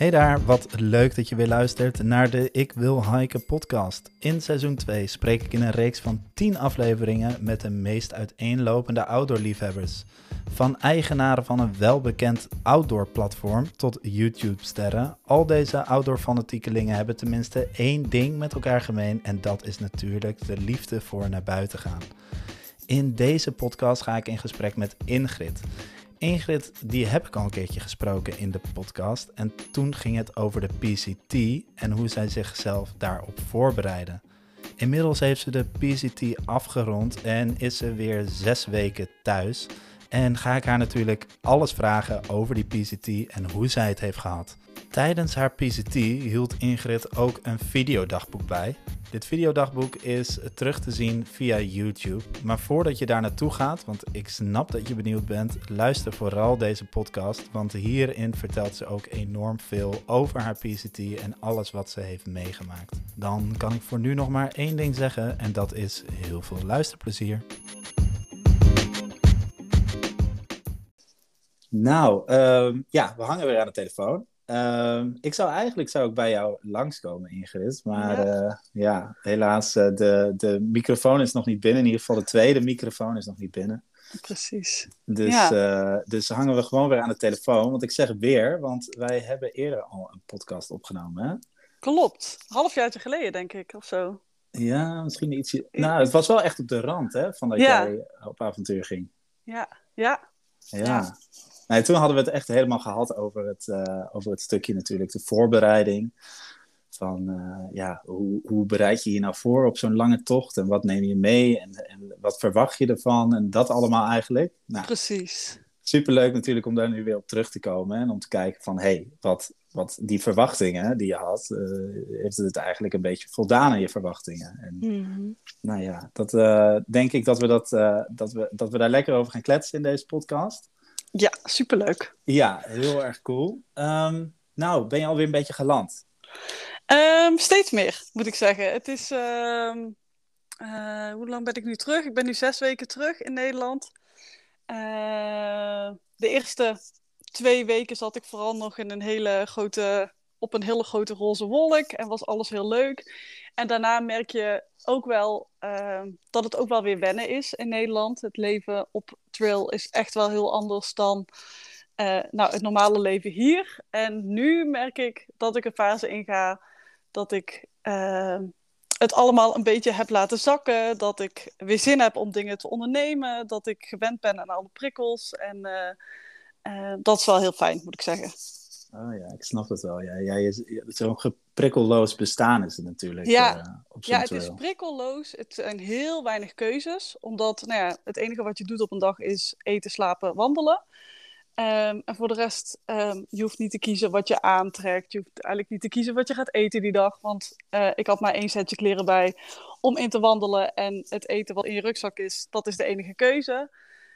Hey daar, wat leuk dat je weer luistert naar de Ik Wil Hiken podcast. In seizoen 2 spreek ik in een reeks van 10 afleveringen met de meest uiteenlopende outdoor-liefhebbers. Van eigenaren van een welbekend outdoor-platform tot YouTube-sterren. Al deze outdoor-fanatiekelingen hebben tenminste één ding met elkaar gemeen en dat is natuurlijk de liefde voor naar buiten gaan. In deze podcast ga ik in gesprek met Ingrid. Ingrid, die heb ik al een keertje gesproken in de podcast. En toen ging het over de PCT en hoe zij zichzelf daarop voorbereiden. Inmiddels heeft ze de PCT afgerond en is ze weer zes weken thuis. En ga ik haar natuurlijk alles vragen over die PCT en hoe zij het heeft gehad. Tijdens haar PCT hield Ingrid ook een videodagboek bij. Dit videodagboek is terug te zien via YouTube. Maar voordat je daar naartoe gaat, want ik snap dat je benieuwd bent, luister vooral deze podcast. Want hierin vertelt ze ook enorm veel over haar PCT en alles wat ze heeft meegemaakt. Dan kan ik voor nu nog maar één ding zeggen en dat is heel veel luisterplezier. Nou, ehm, ja, we hangen weer aan de telefoon. Ehm, ik zou eigenlijk zou ik bij jou langskomen, Ingrid. Maar ja, uh, ja helaas, uh, de, de microfoon is nog niet binnen. In ieder geval de tweede microfoon is nog niet binnen. Precies. Dus, ja. uh, dus hangen we gewoon weer aan de telefoon. Want ik zeg weer, want wij hebben eerder al een podcast opgenomen. Hè? Klopt. Half jaar geleden, denk ik, of zo. Ja, misschien ietsje. Nou, het was wel echt op de rand, hè, van dat ja. jij op avontuur ging. Ja, ja. Ja. Nee, toen hadden we het echt helemaal gehad over het, uh, over het stukje natuurlijk, de voorbereiding. Van uh, ja, hoe, hoe bereid je je nou voor op zo'n lange tocht en wat neem je mee en, en wat verwacht je ervan en dat allemaal eigenlijk. Nou, Precies. Superleuk natuurlijk om daar nu weer op terug te komen en om te kijken van hé, hey, wat, wat die verwachtingen die je had, uh, heeft het eigenlijk een beetje voldaan aan je verwachtingen. En, mm-hmm. Nou ja, dat denk ik dat we, dat, dat, we, dat we daar lekker over gaan kletsen in deze podcast. Ja, superleuk. Ja, heel erg cool. Um, nou, ben je alweer een beetje geland? Um, steeds meer, moet ik zeggen. Het is. Um, uh, hoe lang ben ik nu terug? Ik ben nu zes weken terug in Nederland. Uh, de eerste twee weken zat ik vooral nog in een hele grote, op een hele grote roze wolk en was alles heel leuk. En daarna merk je ook wel uh, dat het ook wel weer wennen is in Nederland. Het leven op trail is echt wel heel anders dan uh, nou, het normale leven hier. En nu merk ik dat ik een fase inga dat ik uh, het allemaal een beetje heb laten zakken. Dat ik weer zin heb om dingen te ondernemen. Dat ik gewend ben aan alle prikkels. En uh, dat is wel heel fijn, moet ik zeggen. Oh ja, ik snap het wel. Ja, ja, Zo'n geprikkelloos bestaan is het natuurlijk. Ja, uh, op ja het is prikkelloos. Het zijn heel weinig keuzes. Omdat nou ja, het enige wat je doet op een dag is eten, slapen, wandelen. Um, en voor de rest, um, je hoeft niet te kiezen wat je aantrekt. Je hoeft eigenlijk niet te kiezen wat je gaat eten die dag. Want uh, ik had maar één setje kleren bij om in te wandelen. En het eten wat in je rugzak is, dat is de enige keuze.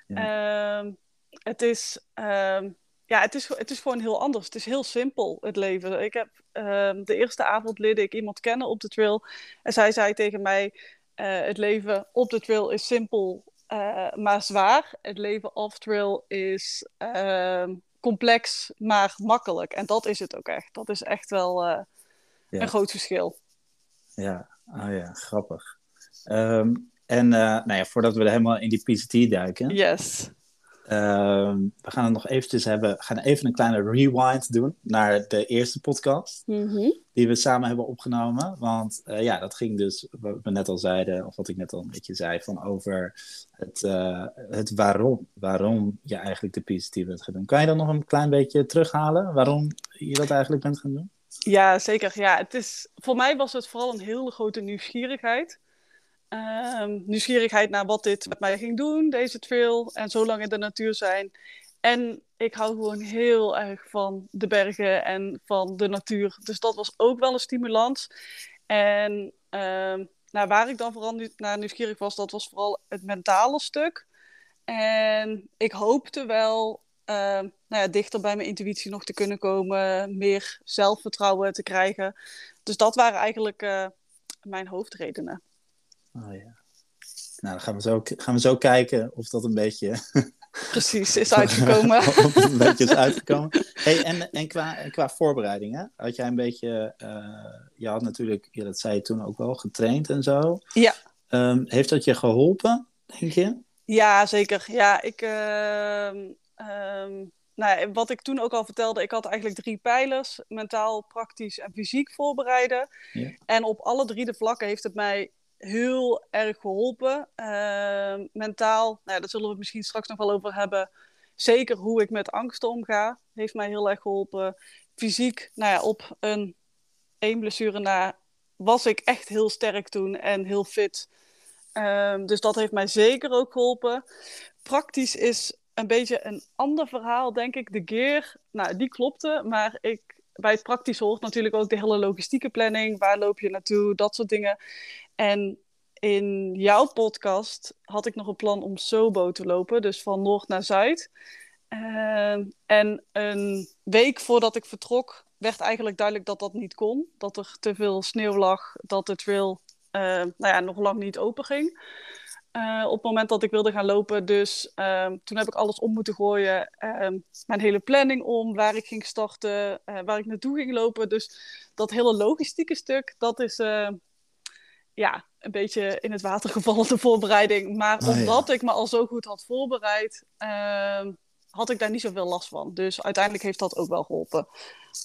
Ja. Um, het is ja, het is, het is gewoon heel anders. Het is heel simpel, het leven. Ik heb uh, de eerste avond leerde ik iemand kennen op de trail. En zij zei tegen mij: uh, Het leven op de trail is simpel, uh, maar zwaar. Het leven off trail is ehm, complex, maar makkelijk. En dat is het ook echt. Dat is echt wel eh, ja. een groot verschil. Ja, oh ja, grappig. Um, en nou ja, voordat we er helemaal in die PCT duiken. Yes. Uh, we gaan het nog eventjes hebben, gaan even een kleine rewind doen naar de eerste podcast mm-hmm. die we samen hebben opgenomen. Want uh, ja, dat ging dus, wat we net al zeiden, of wat ik net al een beetje zei, van over het, uh, het waarom. Waarom je eigenlijk de PCT bent gaan doen. Kan je dan nog een klein beetje terughalen waarom je dat eigenlijk bent gaan doen? Ja, zeker. Ja, het is, voor mij was het vooral een hele grote nieuwsgierigheid. Um, nieuwsgierigheid naar wat dit met mij ging doen, deze trail. En zo lang in de natuur zijn. En ik hou gewoon heel erg van de bergen en van de natuur. Dus dat was ook wel een stimulans. En um, nou, waar ik dan vooral naar nieuwsgierig was, dat was vooral het mentale stuk. En ik hoopte wel uh, nou ja, dichter bij mijn intuïtie nog te kunnen komen, meer zelfvertrouwen te krijgen. Dus dat waren eigenlijk uh, mijn hoofdredenen. Oh ja. Nou, dan gaan we zo, gaan we zo kijken of dat een beetje Precies, is uitgekomen. een beetje is uitgekomen. Hey, en en qua, qua voorbereidingen, had jij een beetje, uh, je had natuurlijk, ja, dat zei je toen ook wel, getraind en zo. Ja. Um, heeft dat je geholpen, denk je? Ja, zeker. Ja, ik, uh, um, nou, wat ik toen ook al vertelde, ik had eigenlijk drie pijlers: mentaal, praktisch en fysiek voorbereiden. Ja. En op alle drie de vlakken heeft het mij heel erg geholpen. Uh, mentaal, nou, daar zullen we het misschien straks nog wel over hebben. Zeker hoe ik met angsten omga, heeft mij heel erg geholpen. Fysiek, nou ja, op een één blessure na was ik echt heel sterk toen en heel fit. Um, dus dat heeft mij zeker ook geholpen. Praktisch is een beetje een ander verhaal, denk ik. De gear, nou, die klopte, maar ik, bij het praktisch hoort natuurlijk ook de hele logistieke planning. Waar loop je naartoe? Dat soort dingen. En in jouw podcast had ik nog een plan om Sobo te lopen, dus van noord naar zuid. Uh, en een week voordat ik vertrok, werd eigenlijk duidelijk dat dat niet kon. Dat er te veel sneeuw lag, dat de trail uh, nou ja, nog lang niet open ging. Uh, op het moment dat ik wilde gaan lopen. Dus uh, toen heb ik alles om moeten gooien. Mijn hele planning om, waar ik ging starten, eh, waar ik naartoe ging lopen. Dus dat hele logistieke stuk, dat is ja, een beetje in het water gevallen, de voorbereiding. Maar oh, omdat ik me al zo goed had voorbereid, ehm, had ik daar niet zoveel last van. Dus uiteindelijk heeft dat ook wel geholpen.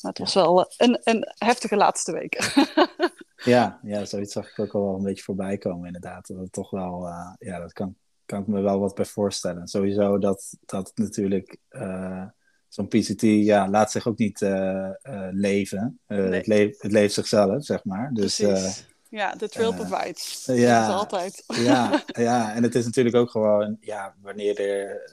Maar het was wel een, een heftige laatste weken. ja, ja, zoiets zag ik ook al wel een beetje voorbij komen inderdaad. Dat het toch wel, uh, ja, dat kan, kan ik me wel wat bij voorstellen. Sowieso dat, dat natuurlijk... Uh, Zo'n PCT ja, laat zich ook niet leven. Nee. het, le het leeft zichzelf, zeg maar. Dus, ja, de trail provides. ja, dat is altijd. ja, ja, en het is natuurlijk ook gewoon, ja, wanneer er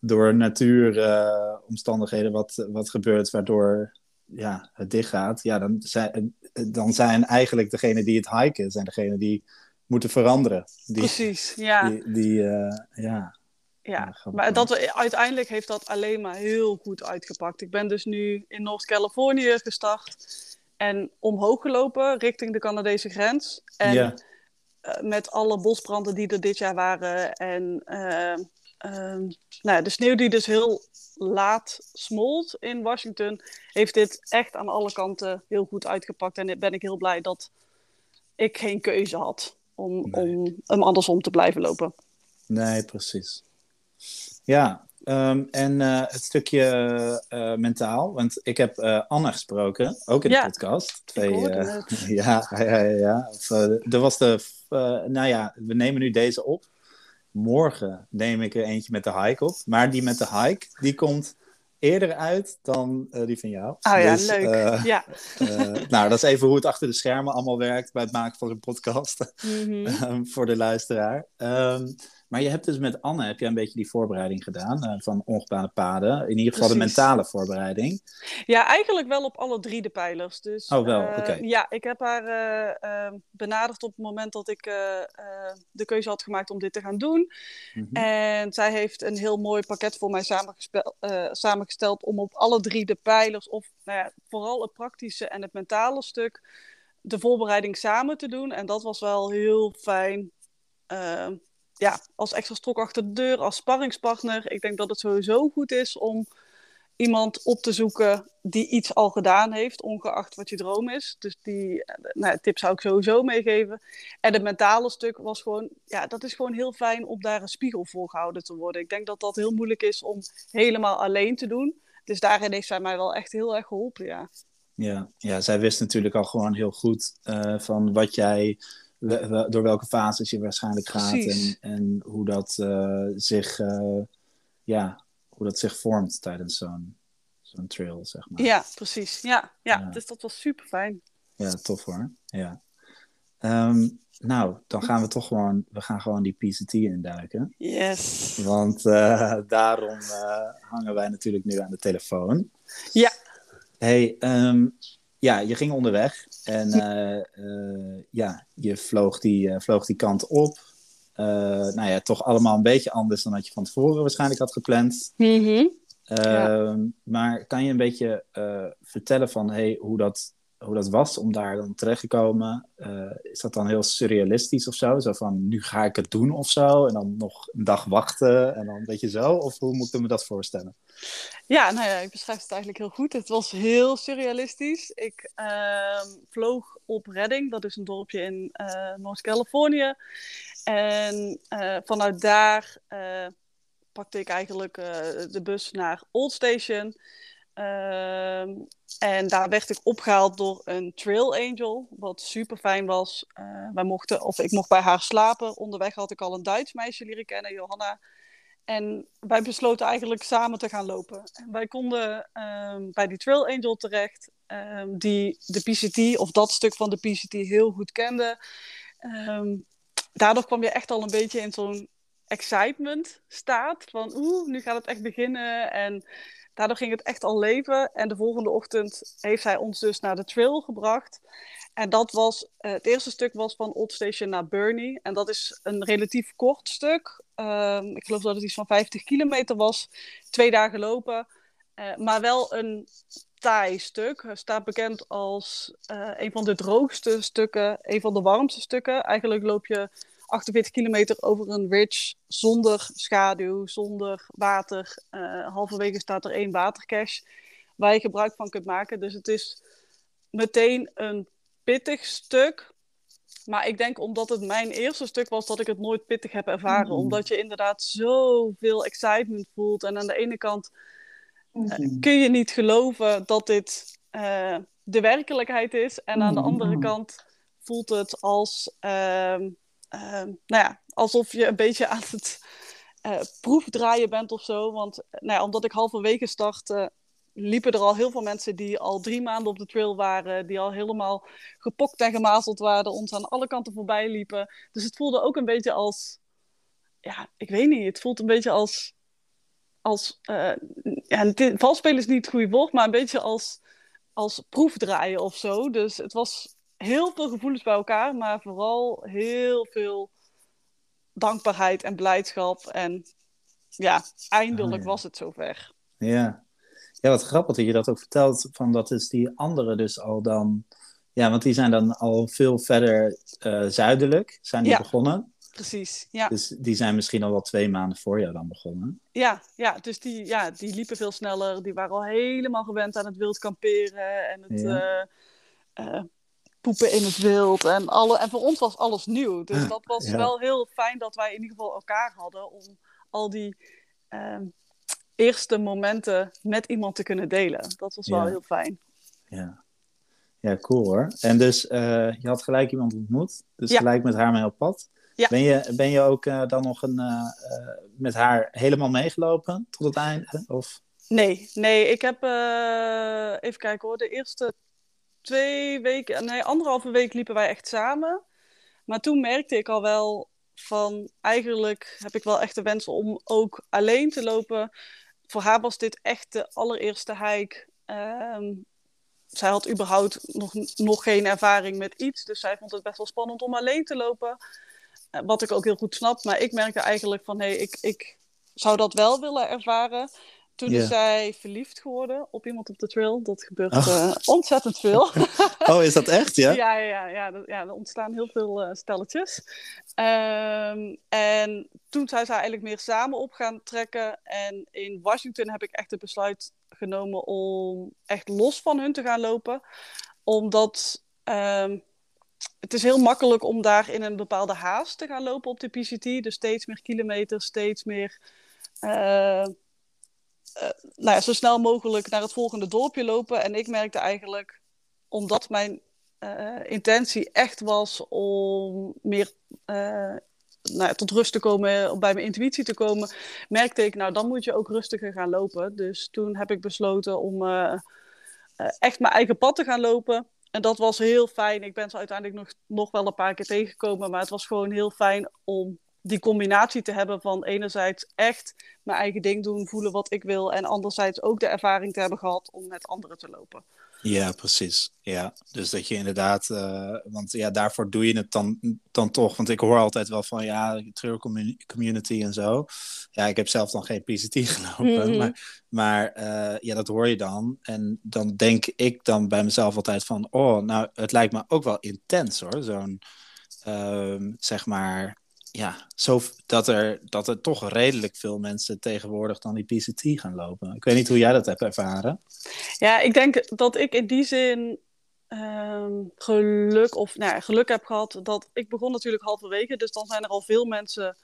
door natuuromstandigheden wat, wat gebeurt, waardoor ja, het dicht gaat, ja, dan zijn, dan zijn eigenlijk degenen die het hiken, zijn degenen die moeten veranderen. Die, Precies, ja. Die, die uh, ja. Ja, maar dat, uiteindelijk heeft dat alleen maar heel goed uitgepakt. Ik ben dus nu in Noord-Californië gestart en omhoog gelopen richting de Canadese grens. En ja. uh, met alle bosbranden die er dit jaar waren en uh, um, nou, de sneeuw die dus heel laat smolt in Washington, heeft dit echt aan alle kanten heel goed uitgepakt. En ben ik heel blij dat ik geen keuze had om, nee. om hem andersom te blijven lopen. Nee, precies. Ja, um, en uh, het stukje uh, mentaal, want ik heb uh, Anne gesproken, ook in ja, de podcast. Twee, ja, ja, ja, ja. Of, er was de, nou ja, we nemen nu deze op morgen neem ik er eentje met de hike op. Maar die met de hike, die komt eerder uit dan die van jou. Oh ja, dus, leuk. Ja. Nou, dat is even hoe het achter de schermen allemaal werkt bij het maken van een podcast. Mm -hmm. voor de luisteraar. Um, maar je hebt dus met Anne heb je een beetje die voorbereiding gedaan uh, van ongebaande paden. In ieder geval Precies. de mentale voorbereiding. Ja, eigenlijk wel op alle drie de pijlers. Dus, oh, wel, uh, oké. Okay. Ja, ik heb haar uh, benaderd op het moment dat ik de keuze had gemaakt om dit te gaan doen. Mm -hmm. En zij heeft een heel mooi pakket voor mij samengesteld om op alle drie de pijlers, of nou ja, vooral het praktische en het mentale stuk, de voorbereiding samen te doen. En dat was wel heel fijn ja, als extra stok achter de deur, als sparringspartner. Ik denk dat het sowieso goed is om iemand op te zoeken die iets al gedaan heeft, ongeacht wat je droom is. Dus die nou, tip zou ik sowieso meegeven. En het mentale stuk was gewoon, ja, dat is gewoon heel fijn om daar een spiegel voor gehouden te worden. Ik denk dat dat heel moeilijk is om helemaal alleen te doen. Dus daarin heeft zij mij wel echt heel erg geholpen, ja. Ja, ja zij wist natuurlijk al gewoon heel goed uh, van wat jij door welke fases je waarschijnlijk gaat en, en hoe dat uh, zich, uh, ja, hoe dat zich vormt tijdens zo'n zo'n trail, zeg maar. Ja, precies. Ja, ja, ja. dus dat was super fijn. Ja, tof hoor. Ja. Um, nou, dan gaan we toch gewoon, we gaan gewoon die PCT induiken. Yes. Want uh, daarom hangen wij natuurlijk nu aan de telefoon. Ja. Hey, um, ja, je ging onderweg en uh, uh, ja, je vloog die, uh, vloog die kant op. nou ja, toch allemaal een beetje anders dan dat je van tevoren waarschijnlijk had gepland. Mm -hmm. ja. Maar kan je een beetje vertellen van hey, hoe, dat, hoe dat was om daar dan terecht te komen. Uh, is dat dan heel surrealistisch of zo? Zo van, nu ga ik het doen of zo. En dan nog een dag wachten en dan weet je zo. Of hoe moet ik me dat voorstellen? Ja, nou ja, ik beschrijf het eigenlijk heel goed. Het was heel surrealistisch. Ik uh, vloog op Redding, dat is een dorpje in uh, Noord-Californië. En uh, vanuit daar pakte ik eigenlijk de bus naar Old Station. Ehm, en daar werd ik opgehaald door een trail angel, wat super fijn was. Uh, wij mochten, of ik mocht bij haar slapen. Onderweg had ik al een Duits meisje leren kennen, Johanna. En wij besloten eigenlijk samen te gaan lopen. En wij konden um, bij die trail angel terecht, um, die de PCT, of dat stuk van de PCT, heel goed kende. daardoor kwam je echt al een beetje in zo'n excitement staat. Van oeh, nu gaat het echt beginnen. En daardoor ging het echt al leven. En de volgende ochtend heeft hij ons dus naar de trail gebracht. En dat was, uh, het eerste stuk was van Old Station naar Burney. En dat is een relatief kort stuk. Um, ik geloof dat het iets van 50 kilometer was. Twee dagen lopen. Uh, maar wel een taai stuk. Hij staat bekend als uh, een van de droogste stukken, een van de warmste stukken. Eigenlijk loop je 48 kilometer over een ridge zonder schaduw, zonder water. Uh, halverwege staat er één watercache waar je gebruik van kunt maken. Dus het is meteen een pittig stuk. Maar ik denk omdat het mijn eerste stuk was, dat ik het nooit pittig heb ervaren. Mm. Omdat je inderdaad zoveel excitement voelt. En aan de ene kant uh, kun je niet geloven dat dit uh, de werkelijkheid is. En aan de andere kant voelt het als Ehm, nou ja, alsof je een beetje aan het uh, proefdraaien bent of zo. Want nou ja, omdat ik halverwege startte, liepen er al heel veel mensen die al drie maanden op de trail waren, die al helemaal gepokt en gemazeld waren, ons aan alle kanten voorbij liepen. Dus het voelde ook een beetje als, ja, ik weet niet, het voelt een beetje als, als ja, valspelen is niet het goede woord, maar een beetje als, als proefdraaien of zo. Dus het was heel veel gevoelens bij elkaar, maar vooral heel veel dankbaarheid en blijdschap. En ja, eindelijk oh, was het zover. Ja. ja, wat grappig dat je dat ook vertelt. Van dat is die andere dus al dan. Ja, want die zijn dan al veel verder uh, zuidelijk, zijn die begonnen. Precies, ja. Dus die zijn misschien al wel twee maanden voor jou dan begonnen. Ja, ja dus die, ja, die liepen veel sneller. Die waren al helemaal gewend aan het wild kamperen en het ja. uh, uh, poepen in het wild. En, alle, en voor ons was alles nieuw. Dus dat was wel heel fijn dat wij in ieder geval elkaar hadden om al die uh, eerste momenten met iemand te kunnen delen. Dat was wel heel fijn. Ja. ja, cool hoor. En dus uh, je had gelijk iemand ontmoet, dus gelijk met haar mee op pad. Ja. Ben, je, ben je ook uh, dan nog een, uh, met haar helemaal meegelopen tot het einde? Of? Nee, nee, ik heb, even kijken hoor, de eerste twee weken, nee, anderhalve week liepen wij echt samen. Maar toen merkte ik al wel van, eigenlijk heb ik wel echt de wens om ook alleen te lopen. Voor haar was dit echt de allereerste hike. Um, zij had überhaupt nog, nog geen ervaring met iets, dus zij vond het best wel spannend om alleen te lopen. Uh, wat ik ook heel goed snap, maar ik merkte eigenlijk van, hé, hey, ik, ik zou dat wel willen ervaren. Toen is zij verliefd geworden op iemand op de trail. Dat gebeurt oh. uh, ontzettend veel. oh, is dat echt? Ja, ja, ja, ja, ja, ja er ontstaan heel veel uh, stelletjes. Um, en toen zijn zij eigenlijk meer samen op gaan trekken. En in Washington heb ik echt het besluit genomen om echt los van hun te gaan lopen. Omdat um, het is heel makkelijk om daar in een bepaalde haast te gaan lopen op de PCT. Dus steeds meer kilometers, steeds meer... Uh, nou ja, zo snel mogelijk naar het volgende dorpje lopen. En ik merkte eigenlijk, omdat mijn uh, intentie echt was om meer uh, nou tot rust te komen, bij mijn intuïtie te komen, merkte ik, nou dan moet je ook rustiger gaan lopen. Dus toen heb ik besloten om echt mijn eigen pad te gaan lopen. En dat was heel fijn. Ik ben ze uiteindelijk nog, nog wel een paar keer tegengekomen, maar het was gewoon heel fijn om die combinatie te hebben van enerzijds echt mijn eigen ding doen, voelen wat ik wil. En anderzijds ook de ervaring te hebben gehad om met anderen te lopen. Ja, precies. Ja, dus dat je inderdaad, uh, want ja, daarvoor doe je het dan, dan toch. Want ik hoor altijd wel van ja, trail community en zo. Ja, ik heb zelf dan geen PCT gelopen, mm maar, maar uh, ja, dat hoor je dan. En dan denk ik dan bij mezelf altijd van, oh, nou, het lijkt me ook wel intens hoor, zo'n, uh, zeg maar, ja, zo dat er, dat er toch redelijk veel mensen tegenwoordig dan die PCT gaan lopen. Ik weet niet hoe jij dat hebt ervaren. Ja, ik denk dat ik in die zin ehm, geluk, of nou ja, geluk heb gehad dat ik begon natuurlijk halverwege. Dus dan zijn er al veel mensen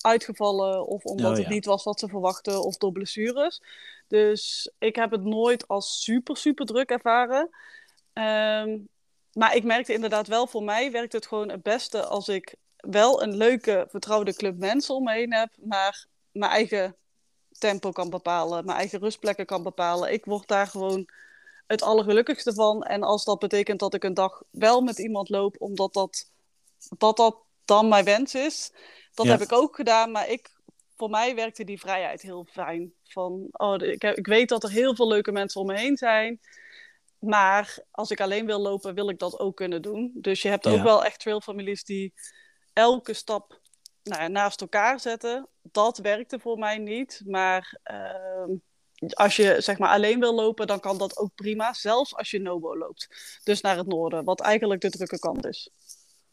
uitgevallen of omdat oh, het niet was wat ze verwachten of door blessures. Dus ik heb het nooit als super, super druk ervaren. Ehm, maar ik merkte inderdaad wel, voor mij werkt het gewoon het beste als ik wel een leuke, vertrouwde club mensen om me heen heb, maar mijn eigen tempo kan bepalen, mijn eigen rustplekken kan bepalen. Ik word daar gewoon het allergelukkigste van. En als dat betekent dat ik een dag wel met iemand loop, omdat dat, dat, dat dan mijn wens is, dat heb ik ook gedaan. Maar ik, voor mij werkte die vrijheid heel fijn. Van, oh, ik, ik weet dat er heel veel leuke mensen om me heen zijn. Maar als ik alleen wil lopen, wil ik dat ook kunnen doen. Dus je hebt ook wel echt trailfamilies die elke stap nou ja, naast elkaar zetten, dat werkte voor mij niet. Maar uh, als je zeg maar alleen wil lopen, dan kan dat ook prima. Zelfs als je Nobo loopt. Dus naar het noorden, wat eigenlijk de drukke kant is.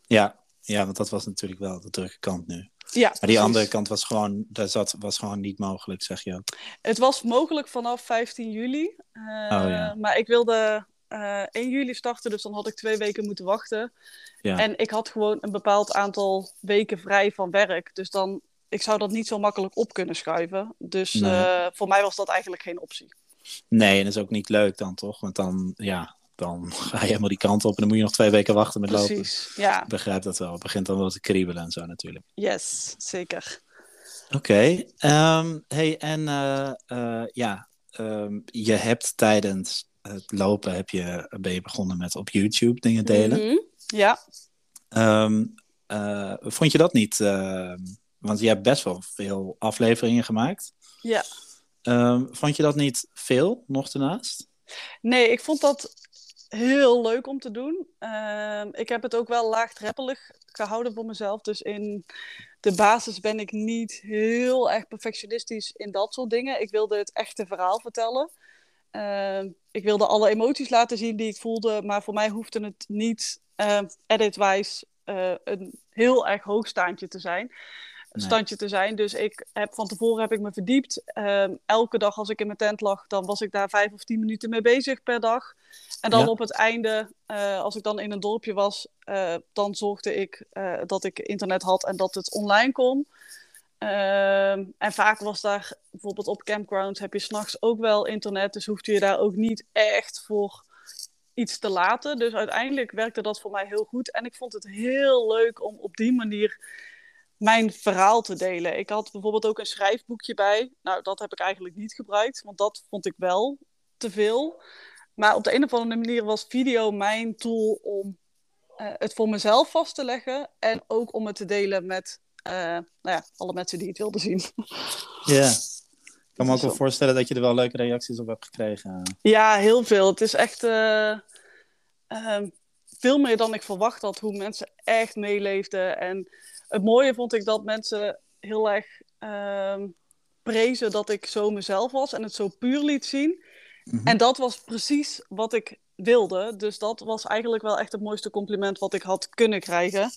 Ja, ja want dat was natuurlijk wel de drukke kant nu. Ja, maar die andere kant was gewoon, dat zat, was gewoon niet mogelijk, zeg je. Het was mogelijk vanaf 15 juli. Uh, oh, ja. Maar ik wilde uh, eh, 1 juli starten, dus dan had ik twee weken moeten wachten. Ja. En ik had gewoon een bepaald aantal weken vrij van werk. Dus dan, ik zou dat niet zo makkelijk op kunnen schuiven. Dus uh, voor mij was dat eigenlijk geen optie. Nee, en dat is ook niet leuk dan toch? Want dan, ja, dan ga je helemaal die kant op en dan moet je nog twee weken wachten met Precies, lopen. Precies, ja. Ik begrijp dat wel. Het begint dan wel te kriebelen en zo natuurlijk. Yes, zeker. Oké. Okay. Um, ehm, hey, en uh, ja, um, je hebt tijdens het lopen heb je, ben je begonnen met op YouTube dingen delen. Mm -hmm. Ja. Um, uh, vond je dat niet? Uh, want je hebt best wel veel afleveringen gemaakt. Ja. Um, vond je dat niet veel, nog daarnaast? Nee, ik vond dat heel leuk om te doen. Uh, ik heb het ook wel laagdrempelig gehouden voor mezelf. Dus in de basis ben ik niet heel erg perfectionistisch in dat soort dingen. Ik wilde het echte verhaal vertellen. Uh, ik wilde alle emoties laten zien die ik voelde, maar voor mij hoefde het niet uh, edit-wise uh, een heel erg hoog standje te zijn. Nee. Standje te zijn. Dus ik heb van tevoren heb ik me verdiept. Ehm, elke dag als ik in mijn tent lag, dan was ik daar vijf of tien minuten mee bezig per dag. En dan ja. op het einde, uh, als ik dan in een dorpje was, uh, dan zorgde ik uh, dat ik internet had en dat het online kon. Ehm, en vaak was daar, bijvoorbeeld op campgrounds heb je s'nachts ook wel internet, dus hoefde je daar ook niet echt voor iets te laten. Dus uiteindelijk werkte dat voor mij heel goed. En ik vond het heel leuk om op die manier mijn verhaal te delen. Ik had bijvoorbeeld ook een schrijfboekje bij. Nou, dat heb ik eigenlijk niet gebruikt, want dat vond ik wel te veel. Maar op de een of andere manier was video mijn tool om uh, het voor mezelf vast te leggen. En ook om het te delen met nou ja, alle mensen die het wilden zien. Ja, ik kan me ook wel voorstellen dat je er wel leuke reacties op hebt gekregen. Ja, heel veel. Het is echt uh, uh, veel meer dan ik verwacht had, hoe mensen echt meeleefden. En het mooie vond ik dat mensen heel erg ehm, prezen dat ik zo mezelf was en het zo puur liet zien. Mm-hmm. En dat was precies wat ik wilde. Dus dat was eigenlijk wel echt het mooiste compliment wat ik had kunnen krijgen.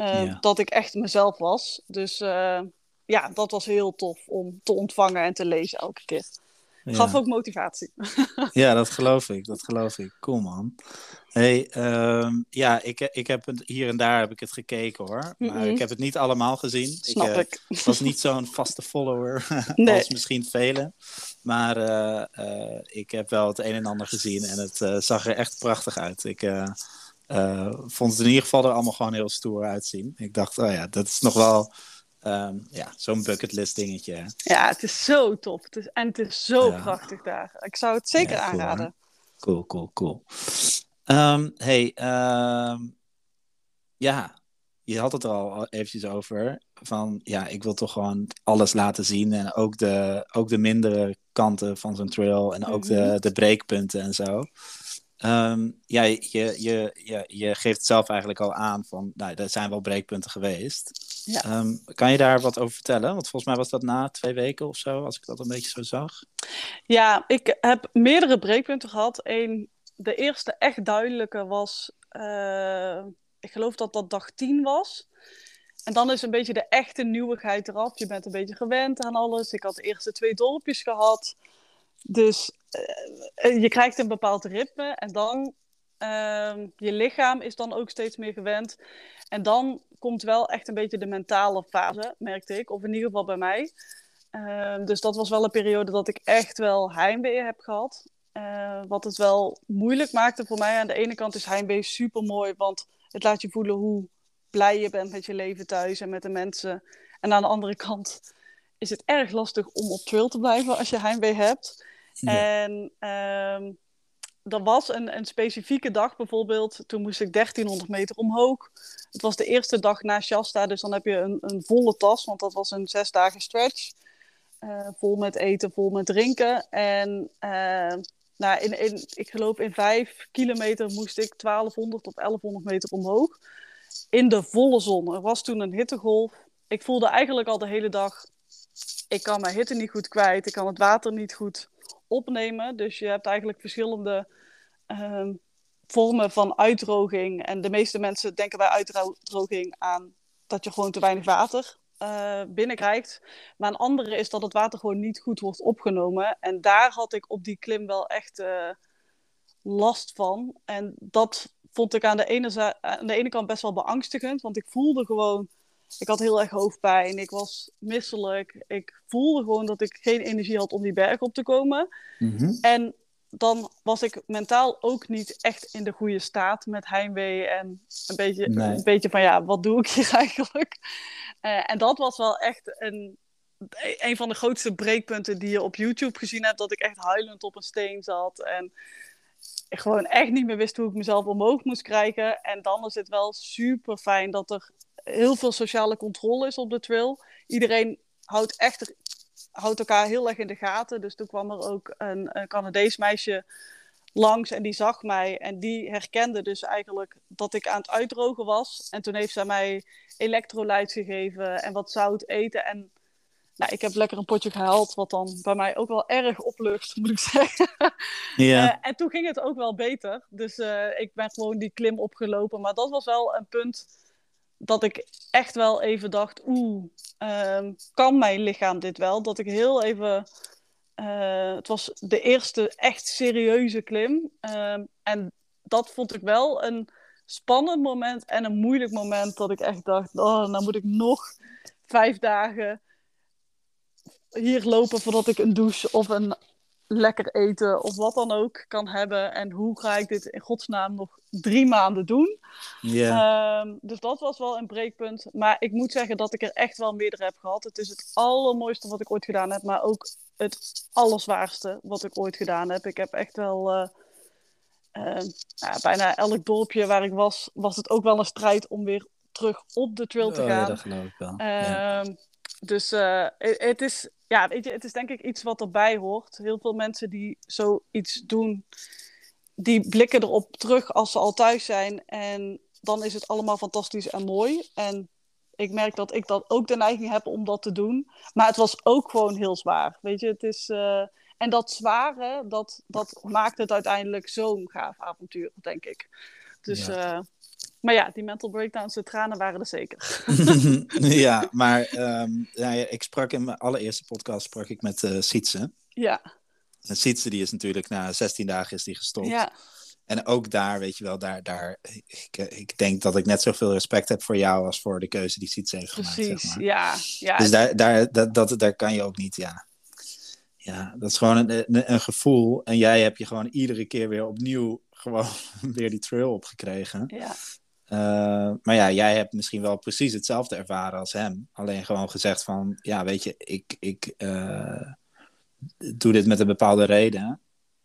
Uh, ja. Dat ik echt mezelf was. Dus uh, ja, dat was heel tof om te ontvangen en te lezen elke keer. Ja. Gaf ook motivatie. ja, dat geloof ik. Dat geloof ik. Cool man. Hey, uh, ja, ik, ik heb het, hier en daar heb ik het gekeken hoor. Maar mm ik heb het niet allemaal gezien. Snap ik. ik. Uh, was niet zo'n vaste follower nee. als misschien velen. Maar uh, ik heb wel het een en ander gezien en het zag er echt prachtig uit. Ik uh, vond het in ieder geval er allemaal gewoon heel stoer uitzien. Ik dacht, oh ja, dat is nog wel um, ja, zo'n bucketlist dingetje. Ja, het is zo tof. Het is, en het is zo ja. prachtig daar. Ik zou het zeker ja, cool, aanraden. Cool, cool, cool. Um, hey, um, ja, je had het er al eventjes over. Van ja, ik wil toch gewoon alles laten zien. En ook de, ook de mindere kanten van zo'n trail. En ook mm -hmm. de, de breekpunten en zo. Um, ja, je, je, je, je geeft het zelf eigenlijk al aan van, nou, er zijn wel breekpunten geweest. Ja. Ehm, kan je daar wat over vertellen? Want volgens mij was dat na twee weken of zo, als ik dat een beetje zo zag. Ja, ik heb meerdere breekpunten gehad. Eén, de eerste echt duidelijke was, uh, ik geloof dat dat dag 10 was. En dan is een beetje de echte nieuwigheid eraf. Je bent een beetje gewend aan alles. Ik had de eerste twee dorpjes gehad. Dus je krijgt een bepaald ritme. En dan, uh, je lichaam is dan ook steeds meer gewend. En dan komt wel echt een beetje de mentale fase, merkte ik. Of in ieder geval bij mij. Uh, dus dat was wel een periode dat ik echt wel heimwee heb gehad. Uh, wat het wel moeilijk maakte voor mij. Aan de ene kant is heimwee super mooi, want het laat je voelen hoe blij je bent met je leven thuis en met de mensen. En aan de andere kant is het erg lastig om op trail te blijven als je heimwee hebt. En um, er was een, een specifieke dag bijvoorbeeld, toen moest ik 1300 meter omhoog. Het was de eerste dag na Shasta, dus dan heb je een, een volle tas, want dat was een zes dagen stretch. Uh, vol met eten, vol met drinken. En uh, nou, in, in, ik geloof in vijf kilometer moest ik 1200 tot 1100 meter omhoog. In de volle zon. Er was toen een hittegolf. Ik voelde eigenlijk al de hele dag, ik kan mijn hitte niet goed kwijt. Ik kan het water niet goed opnemen. Dus je hebt eigenlijk verschillende uh, vormen van uitdroging. En de meeste mensen denken bij uitdroging aan dat je gewoon te weinig water uh, binnenkrijgt. Maar een andere is dat het water gewoon niet goed wordt opgenomen. En daar had ik op die klim wel echt uh, last van. En dat vond ik aan de, ene, aan de ene kant best wel beangstigend. Want ik voelde gewoon ik had heel erg hoofdpijn. Ik was misselijk. Ik voelde gewoon dat ik geen energie had om die berg op te komen. Mhm. En dan was ik mentaal ook niet echt in de goede staat met heimwee. En een beetje, een beetje van ja, wat doe ik hier eigenlijk? Uh, en dat was wel echt een, een van de grootste breekpunten die je op YouTube gezien hebt. Dat ik echt huilend op een steen zat. En ik gewoon echt niet meer wist hoe ik mezelf omhoog moest krijgen. En dan is het wel super fijn dat er heel veel sociale controle is op de trail. Iedereen houdt echt houdt elkaar heel erg in de gaten. Dus toen kwam er ook een, een Canadees meisje langs en die zag mij en die herkende dus eigenlijk dat ik aan het uitdrogen was. En toen heeft zij mij elektrolyt gegeven en wat zout eten. En nou, ik heb lekker een potje gehaald, wat dan bij mij ook wel erg oplucht, moet ik zeggen. Ja. Uh, en toen ging het ook wel beter. Dus uh, ik ben gewoon die klim opgelopen. Maar dat was wel een punt dat ik echt wel even dacht, oeh, um, kan mijn lichaam dit wel? Dat ik heel even, uh, het was de eerste echt serieuze klim. Um, en dat vond ik wel een spannend moment en een moeilijk moment dat ik echt dacht, oh, nou moet ik nog vijf dagen hier lopen voordat ik een douche of een lekker eten of wat dan ook kan hebben. En hoe ga ik dit in godsnaam nog drie maanden doen? Yeah. Um, dus dat was wel een breekpunt. Maar ik moet zeggen dat ik er echt wel meerdere heb gehad. Het is het allermooiste wat ik ooit gedaan heb, maar ook het allerzwaarste wat ik ooit gedaan heb. Ik heb echt wel. Uh, uh, ja, bijna elk dorpje waar ik was, was het ook wel een strijd om weer terug op de trail te gaan. Oh, ja, dat geloof ik wel. ja. Dus uh, het, is, ja, weet je, het is denk ik iets wat erbij hoort. Heel veel mensen die zoiets doen, die blikken erop terug als ze al thuis zijn. En dan is het allemaal fantastisch en mooi. En ik merk dat ik dat ook de neiging heb om dat te doen. Maar het was ook gewoon heel zwaar. Weet je, het is. Uh, en dat zware, dat, dat maakt het uiteindelijk zo'n gaaf avontuur, denk ik. Dus ja. Uh, maar ja, die mental breakdowns, de tranen waren er zeker. ja, maar um, ja, ik sprak in mijn allereerste podcast sprak ik met uh, Sietse. Ja. En Sietse die is natuurlijk na 16 dagen is die gestopt. Ja. En ook daar, weet je wel, daar, daar ik, ik denk dat ik net zoveel respect heb voor jou als voor de keuze die Sietse heeft gemaakt. Precies, zeg maar. ja, ja. Dus daar, daar, dat, dat, daar kan je ook niet, ja. Ja, dat is gewoon een, een, een gevoel. En jij hebt je gewoon iedere keer weer opnieuw gewoon weer die trail opgekregen. Ja. Uh, maar ja, jij hebt misschien wel precies hetzelfde ervaren als hem. Alleen gewoon gezegd van, ja, weet je, ik, ik uh, doe dit met een bepaalde reden.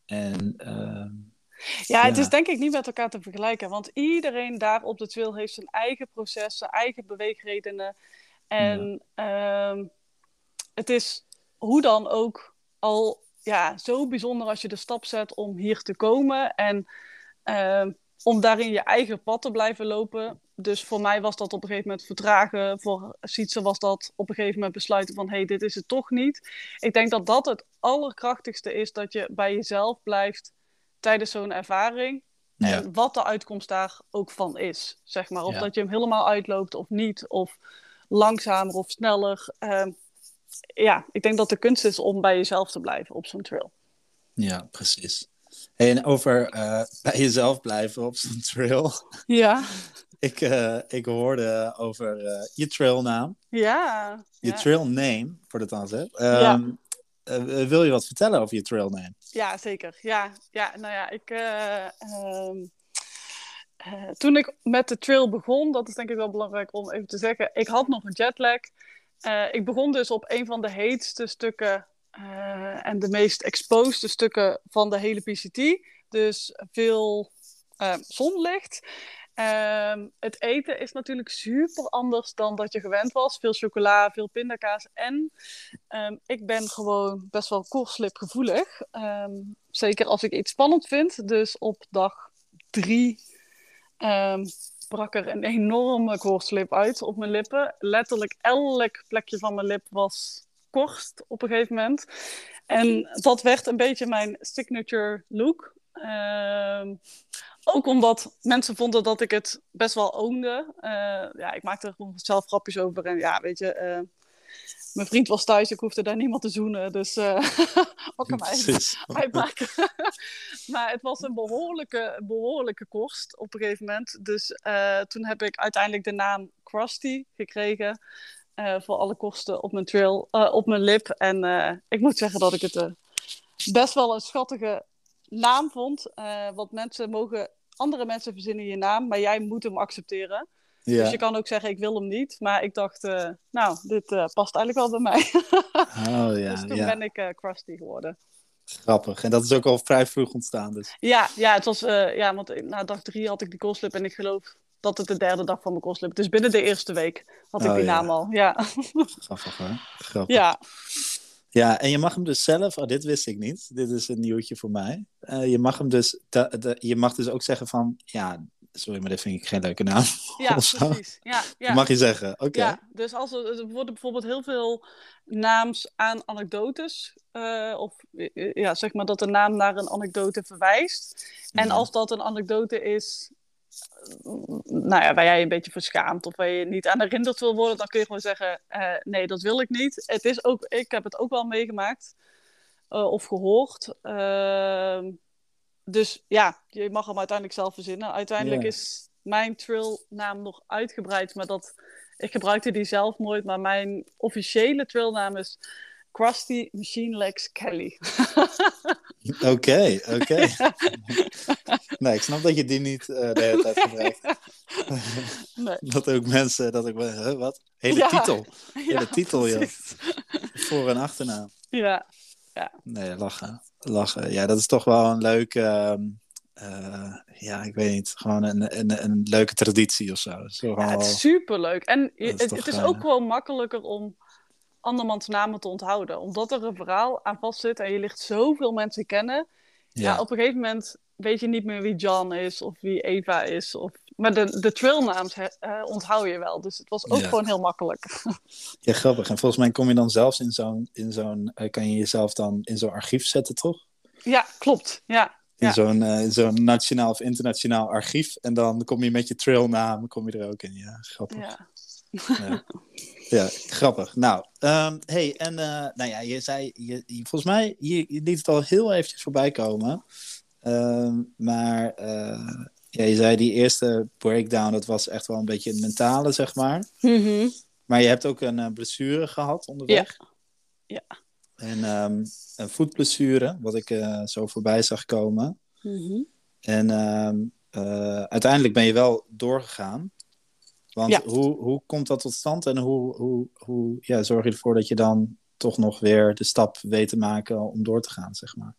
En, uh, ja, het is denk ik niet met elkaar te vergelijken. Want iedereen daar op de trail heeft zijn eigen proces, zijn eigen beweegredenen. En ja. Ehm, het is hoe dan ook al ja, zo bijzonder als je de stap zet om hier te komen. En Ehm, om daarin je eigen pad te blijven lopen. Dus voor mij was dat op een gegeven moment vertragen. Voor Sietse was dat op een gegeven moment besluiten van... hé, hey, dit is het toch niet. Ik denk dat dat het allerkrachtigste is... dat je bij jezelf blijft tijdens zo'n ervaring. En wat de uitkomst daar ook van is, zeg maar. Of dat je hem helemaal uitloopt of niet. Of langzamer of sneller. Ehm, ja, ik denk dat de kunst is om bij jezelf te blijven op zo'n trail. Ja, precies. En over uh, bij jezelf blijven op zo'n trail. Ja. ik, uh, ik hoorde over uh, je trailnaam. Ja. Je ja. trailname, voor de? Um, ja. wil je wat vertellen over je trailname? Ja, zeker. Ja, ja nou ja, ik... Um, toen ik met de trail begon, dat is denk ik wel belangrijk om even te zeggen. Ik had nog een jetlag. ik begon dus op een van de heetste stukken uh, en de meest exposed stukken van de hele PCT. Dus veel uh, zonlicht. Uh, het eten is natuurlijk super anders dan dat je gewend was. Veel chocola, veel pindakaas. En um, ik ben gewoon best wel koorslipgevoelig. Um, zeker als ik iets spannend vind. Dus op dag drie brak er een enorme koorslip uit op mijn lippen. Letterlijk elk plekje van mijn lip was korst op een gegeven moment. En dat werd een beetje mijn signature look. Uh, ook omdat mensen vonden dat ik het best wel oonde. Uh, ja, ik maakte er gewoon zelf grapjes over. En ja, weet je, uh, mijn vriend was thuis, ik hoefde daar niemand te zoenen. Dus mij uitmaken? maar het was een behoorlijke, behoorlijke kost op een gegeven moment. Dus toen heb ik uiteindelijk de naam Krusty gekregen. Uh, voor alle kosten op mijn trail, uh, op mijn lip. En uh, ik moet zeggen dat ik het best wel een schattige naam vond. want mensen mogen, andere mensen verzinnen je naam, maar jij moet hem accepteren. Ja. Dus je kan ook zeggen, ik wil hem niet. Maar ik dacht, nou, dit past eigenlijk wel bij mij. oh, ja, dus toen ja. ben ik Krusty geworden. Grappig. En dat is ook al vrij vroeg ontstaan dus. Ja, ja, het was, ja want na dag drie had ik die koolslip en ik geloof dat het de derde dag van mijn kostlip. Dus binnen de eerste week had ik oh, die naam al. Ja. Grappig hoor. Grappig. Ja. Ja, en je mag hem dus zelf, oh, dit wist ik niet, dit is een nieuwtje voor mij. Uh, je, mag hem dus, je mag dus ook zeggen van, ja, sorry, maar dit vind ik geen leuke naam. Ja, precies. Ja, ja. mag je zeggen, oké. Okay. Ja, dus als er, er, worden bijvoorbeeld heel veel naams aan anekdotes, uh, of ja, zeg maar dat de naam naar een anekdote verwijst. En als dat een anekdote is nou ja, waar jij je een beetje verschaamt of waar je niet aan herinnerd wil worden, dan kun je gewoon zeggen: uh, nee, dat wil ik niet. Het is ook, ik heb het ook wel meegemaakt uh, of gehoord. Uh, dus ja, je mag hem uiteindelijk zelf verzinnen. Uiteindelijk yeah. is mijn trailnaam nog uitgebreid, maar dat, ik gebruikte die zelf nooit. Maar mijn officiële trailnaam is Krusty Machine Legs Kelly. Oké, oké. nee, ik snap dat je die niet uh, de hele tijd gebruikt. nee. Dat ook mensen, dat ik, huh, wat? Hele ja. titel. Hele ja, titel, joh. Voor- en achternaam. Ja. ja. Nee, lachen. Lachen. Ja, dat is toch wel een leuke, uh, ja, ik weet niet, gewoon een, een, een leuke traditie of zo. zo ja, het is superleuk. En het, is, het is ook gewoon makkelijker om andermans namen te onthouden. Omdat er een verhaal aan vast zit en je ligt zoveel mensen kennen. Ja. op een gegeven moment weet je niet meer wie John is of wie Eva is. Of... Maar de, de trailnaams uh, onthoud je wel. Dus het was ook gewoon heel makkelijk. Ja, grappig. En volgens mij kom je dan zelfs in zo'n... In zo'n uh, kan je jezelf dan in zo'n archief zetten, toch? Ja, klopt. Ja. In ja. zo'n uh, zo'n nationaal of internationaal archief. En dan kom je met je trailnaam kom je er ook in. Ja, grappig. Ja. Ja. Ja, grappig. Nou, um, hey, en uh, nou ja, je zei, je, je, volgens mij, je, je liet het al heel eventjes voorbij komen. Um, maar uh, ja, je zei die eerste breakdown, dat was echt wel een beetje een mentale, zeg maar. Mm -hmm. Maar je hebt ook een uh, blessure gehad onderweg. Ja. ja. En um, een voetblessure, wat ik zo voorbij zag komen. Mm -hmm. En uiteindelijk ben je wel doorgegaan. Want hoe, hoe komt dat tot stand en hoe, hoe, hoe ja, zorg je ervoor dat je dan toch nog weer de stap weet te maken om door te gaan, zeg maar?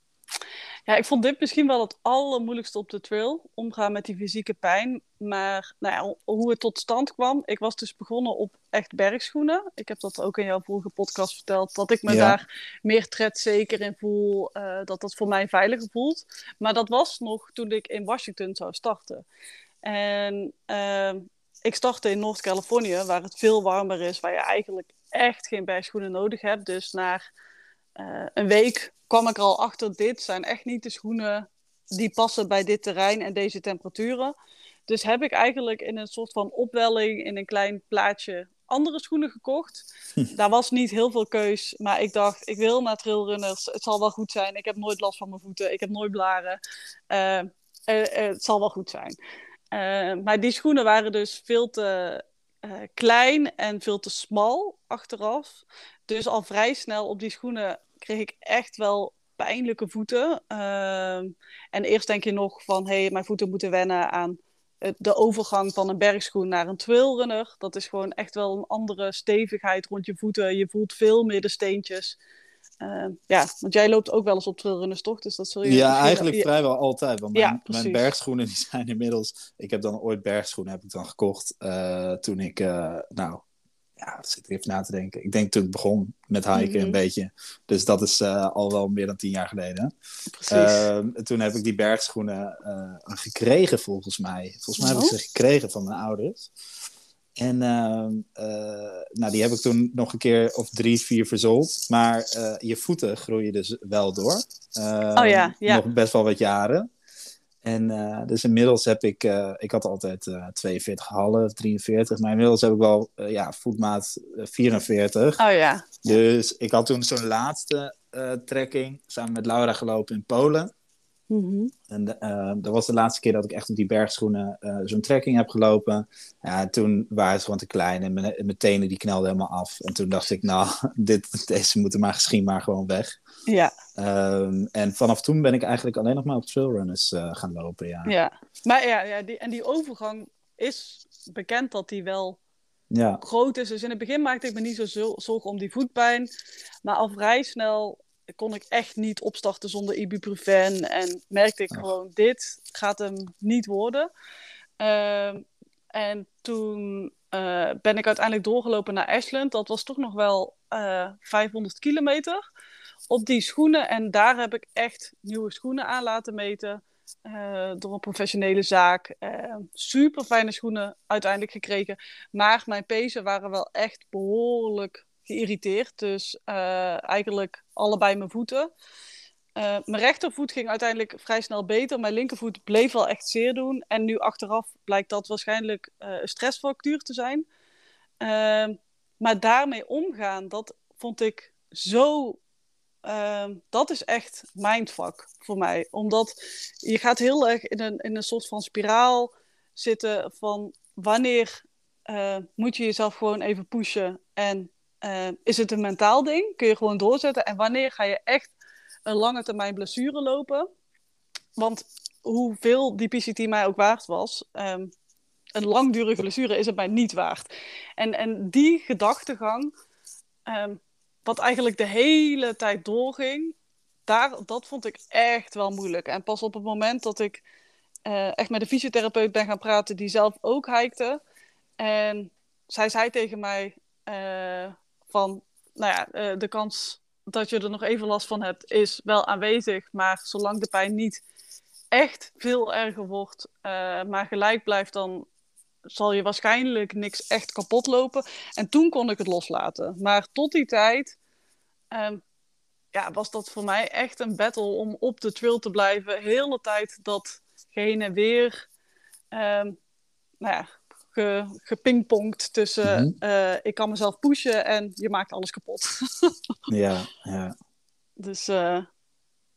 Ja, ik vond dit misschien wel het allermoeilijkste op de trail. Omgaan met die fysieke pijn. Maar nou ja, hoe het tot stand kwam. Ik was dus begonnen op echt bergschoenen. Ik heb dat ook in jouw vorige podcast verteld. Dat ik me daar meer tredzeker in voel. Uh, dat dat voor mij veiliger voelt. Maar dat was nog toen ik in Washington zou starten. En uh, ik startte in Noord-Californië, waar het veel warmer is. Waar je eigenlijk echt geen bergschoenen nodig hebt. Dus na uh, een week kwam ik er al achter, dit zijn echt niet de schoenen die passen bij dit terrein en deze temperaturen. Dus heb ik eigenlijk in een soort van opwelling, in een klein plaatje, andere schoenen gekocht. Daar was niet heel veel keus, maar ik dacht, ik wil naar trailrunners. Het zal wel goed zijn. Ik heb nooit last van mijn voeten. Ik heb nooit blaren. Uh, uh, het zal wel goed zijn. Maar die schoenen waren dus veel te klein en veel te smal achteraf. Dus al vrij snel op die schoenen kreeg ik echt wel pijnlijke voeten. Ehm, en eerst denk je nog van, hé, hey, mijn voeten moeten wennen aan de overgang van een bergschoen naar een trailrunner. Dat is gewoon echt wel een andere stevigheid rond je voeten. Je voelt veel meer de steentjes. Uh, ja, want jij loopt ook wel eens op trailrunners, toch? Dus dat zul je ja, eigenlijk vrijwel altijd. Want mijn, mijn, bergschoenen die zijn inmiddels... Ik heb dan ooit bergschoenen heb ik dan gekocht uh, toen ik, uh, nou, ja, zit even na te denken. Ik denk toen ik begon met hiken een mhm. beetje. Dus dat is al wel meer dan tien jaar geleden. Precies. Toen heb ik die bergschoenen gekregen volgens mij. Volgens mij heb ik ze gekregen van mijn ouders. En ehm, eh, nou, die heb ik toen nog een keer of drie, vier verzold. Maar je voeten groeien dus wel door. oh ja, ja. Nog best wel wat jaren. En uh, dus inmiddels heb ik, ik had altijd uh, 42,5, 43, maar inmiddels heb ik wel ja, voetmaat 44. Oh ja. Dus ik had toen zo'n laatste trekking samen met Laura gelopen in Polen. Mm -hmm. En dat was de laatste keer dat ik echt op die bergschoenen zo'n trekking heb gelopen. Ja, toen waren ze gewoon te klein en mijn, mijn tenen die knelden helemaal af. En toen dacht ik, nou, dit, deze moeten maar misschien maar gewoon weg. Ja. Um, en vanaf toen ben ik eigenlijk alleen nog maar op trailrunners uh, gaan lopen, ja. Ja, maar ja, ja die, en die overgang is bekend dat die wel ja. groot is. Dus in het begin maakte ik me niet zo zorgen om die voetpijn. Maar al vrij snel kon ik echt niet opstarten zonder ibuprofen. En merkte ik gewoon, dit gaat hem niet worden. Uh, en toen uh, ben ik uiteindelijk doorgelopen naar Ashland. Dat was toch nog wel uh, eh, 500 kilometer op die schoenen. En daar heb ik echt nieuwe schoenen aan laten meten. Uh, door een professionele zaak. Uh, super fijne schoenen uiteindelijk gekregen. Maar mijn pezen waren wel echt behoorlijk geïrriteerd. Dus uh, eigenlijk allebei mijn voeten. mijn rechtervoet ging uiteindelijk vrij snel beter. Mijn linkervoet bleef wel echt zeer doen. En nu achteraf blijkt dat waarschijnlijk een stressfactuur te zijn. maar daarmee omgaan, dat vond ik zo Ehm, dat is echt mindfuck voor mij. Omdat je gaat heel erg in een, in een soort van spiraal zitten van wanneer moet je jezelf gewoon even pushen en uh, is het een mentaal ding? Kun je gewoon doorzetten? En wanneer ga je echt een lange termijn blessure lopen? Want hoeveel die PCT mij ook waard was, um, een langdurige blessure is het mij niet waard. En, en die gedachtegang, um, wat eigenlijk de hele tijd doorging, daar, dat vond ik echt wel moeilijk. En pas op het moment dat ik uh, echt met de fysiotherapeut ben gaan praten, die zelf ook hikte. En zij zei tegen mij uh, van, nou ja, uh, de kans dat je er nog even last van hebt, is wel aanwezig. Maar zolang de pijn niet echt veel erger wordt, maar gelijk blijft, dan zal je waarschijnlijk niks echt kapot lopen. En toen kon ik het loslaten. Maar tot die tijd um, ja, was dat voor mij echt een battle om op de trail te blijven. Heel de tijd dat heen en weer. Um, nou ja, ge, gepingpongd tussen mm uh, ik kan mezelf pushen en je maakt alles kapot. ja, ja. Dus uh,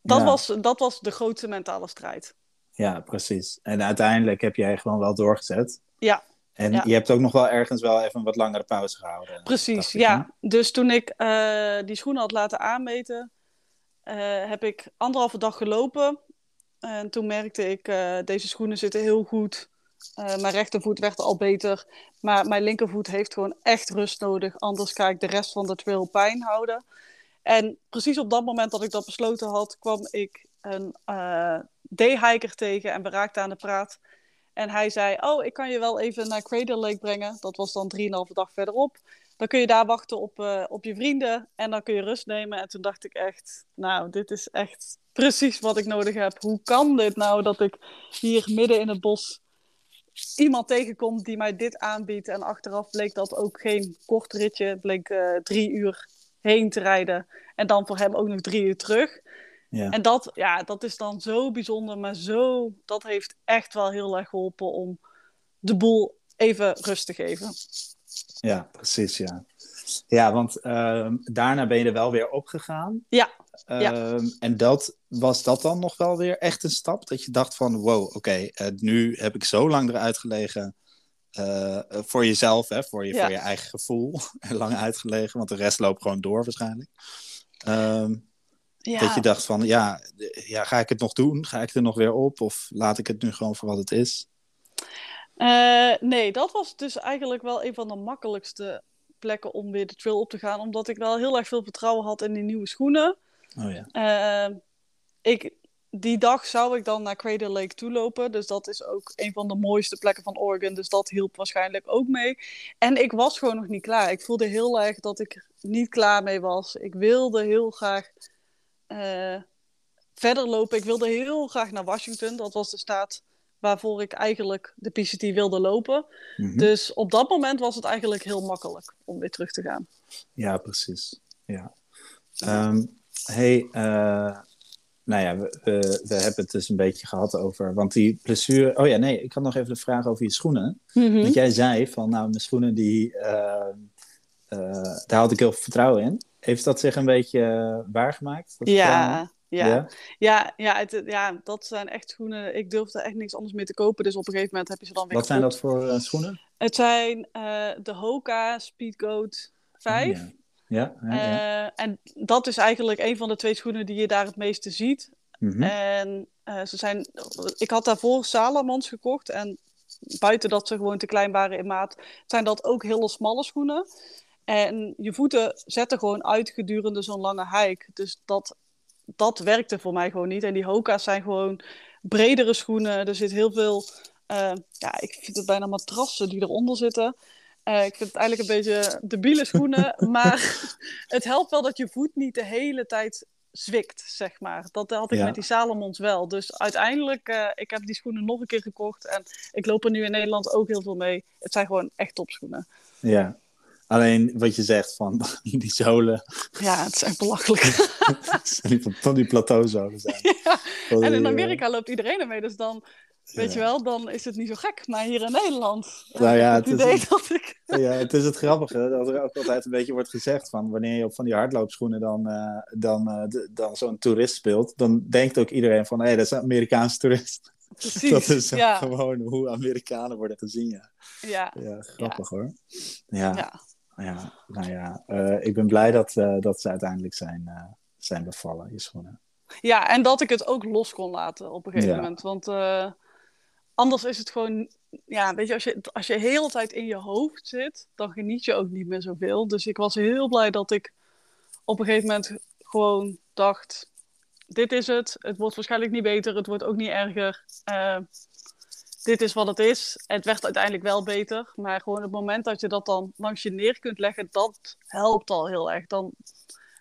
dat, ja. was, dat was de grootste mentale strijd. Ja, precies. En uiteindelijk heb jij gewoon wel doorgezet. Ja. En je hebt ook nog wel ergens wel even een wat langere pauze gehouden. Precies, ja. Dus toen ik uh, die schoenen had laten aanmeten, heb ik anderhalve dag gelopen. En toen merkte ik, deze schoenen zitten heel goed. Mijn rechtervoet werd al beter. Maar mijn linkervoet heeft gewoon echt rust nodig. Anders ga ik de rest van de trail pijn houden. En precies op dat moment dat ik dat besloten had, kwam ik een uh, day-hiker tegen en we raakten aan de praat. En hij zei, oh, ik kan je wel even naar Crater Lake brengen. Dat was dan 3,5 dag verderop. Dan kun je daar wachten op, uh, op je vrienden en dan kun je rust nemen. En toen dacht ik echt, nou, dit is echt precies wat ik nodig heb. Hoe kan dit nou dat ik hier midden in het bos iemand tegenkom die mij dit aanbiedt. En achteraf bleek dat ook geen kort ritje. bleek uh, drie uur heen te rijden. En dan voor hem ook nog drie uur terug. Ja. En dat, ja, dat is dan zo bijzonder, maar zo, dat heeft echt wel heel erg geholpen om de boel even rust te geven. Ja, precies, ja. Ja, want uh, daarna ben je er wel weer opgegaan. Ja. Uh, En dat, was dat dan nog wel weer echt een stap? Dat je dacht van, wow, oké, uh, nu heb ik zo lang eruit gelegen uh, voor jezelf, hè, voor, je, ja. voor je eigen gevoel. lang uitgelegen, want de rest loopt gewoon door waarschijnlijk. Um, ja. Dat je dacht van, ja, ja, ga ik het nog doen? Ga ik er nog weer op? Of laat ik het nu gewoon voor wat het is? Uh, nee, dat was dus eigenlijk wel een van de makkelijkste plekken om weer de trail op te gaan. Omdat ik wel heel erg veel vertrouwen had in die nieuwe schoenen. Oh ja. Uh, ik, die dag zou ik dan naar Crater Lake toe lopen. Dus dat is ook een van de mooiste plekken van Oregon. Dus dat hielp waarschijnlijk ook mee. En ik was gewoon nog niet klaar. Ik voelde heel erg dat ik er niet klaar mee was. Ik wilde heel graag uh, verder lopen. Ik wilde heel graag naar Washington. Dat was de staat waarvoor ik eigenlijk de PCT wilde lopen. Mm-hmm. Dus op dat moment was het eigenlijk heel makkelijk om weer terug te gaan. Ja, precies. Ja. Um, hey, uh, nou ja, we, we, we, hebben het dus een beetje gehad over. Want die blessure. Oh ja, nee, ik had nog even de vraag over je schoenen. Mm-hmm. Want jij zei van, nou, mijn schoenen, die, uh, daar had ik heel veel vertrouwen in. Heeft dat zich een beetje waargemaakt? Ja, ja, ja, ja, het, ja, dat zijn echt schoenen. Ik durfde echt niks anders meer te kopen. Dus op een gegeven moment heb je ze dan weer Wat zijn dat voor schoenen? Het zijn de Hoka Speedgoat 5. Oh, ja. Ja, ja, uh, en dat is eigenlijk een van de twee schoenen die je daar het meeste ziet. Mm-hmm. En ze zijn, ik had daarvoor Salomons gekocht. En buiten dat ze gewoon te klein waren in maat, zijn dat ook hele smalle schoenen. En je voeten zetten gewoon uit gedurende zo'n lange hike. Dus dat dat werkte voor mij gewoon niet. En die Hoka's zijn gewoon bredere schoenen. Er zit heel veel, uh, ja, ik vind het bijna matrassen die eronder zitten. Uh, ik vind het eigenlijk een beetje debiele schoenen. maar het helpt wel dat je voet niet de hele tijd zwikt, zeg maar. Dat had ik ja. met die Salomons wel. Dus uiteindelijk, uh, ik heb die schoenen nog een keer gekocht. En ik loop er nu in Nederland ook heel veel mee. Het zijn gewoon echt topschoenen. Ja, Alleen wat je zegt van die zolen. Ja, het echt belachelijk. die, van die plateauzolen zijn. Ja. En in Amerika loopt iedereen ermee, dus dan, weet je wel, dan is het niet zo gek. Maar hier in Nederland. Nou ja, het, het idee is, dat ik. Ja, het is het grappige dat er ook altijd een beetje wordt gezegd van wanneer je op van die hardloopschoenen dan, uh, dan, uh, de, dan zo'n toerist speelt, dan denkt ook iedereen van hé, hey, dat is een Amerikaanse toerist. Precies, dat is ja. gewoon hoe Amerikanen worden gezien, ja. Ja, ja grappig hoor. ja ja, nou ja, uh, ik ben blij dat, dat ze uiteindelijk zijn, zijn bevallen, je schoenen. Ja, en dat ik het ook los kon laten op een gegeven moment. Want anders is het gewoon, ja, weet je als, je, als je de hele tijd in je hoofd zit, dan geniet je ook niet meer zoveel. Dus ik was heel blij dat ik op een gegeven moment gewoon dacht, dit is het. Het wordt waarschijnlijk niet beter, het wordt ook niet erger dit is wat het is. Het werd uiteindelijk wel beter. Maar gewoon het moment dat je dat dan langs je neer kunt leggen, dat helpt al heel erg. Dan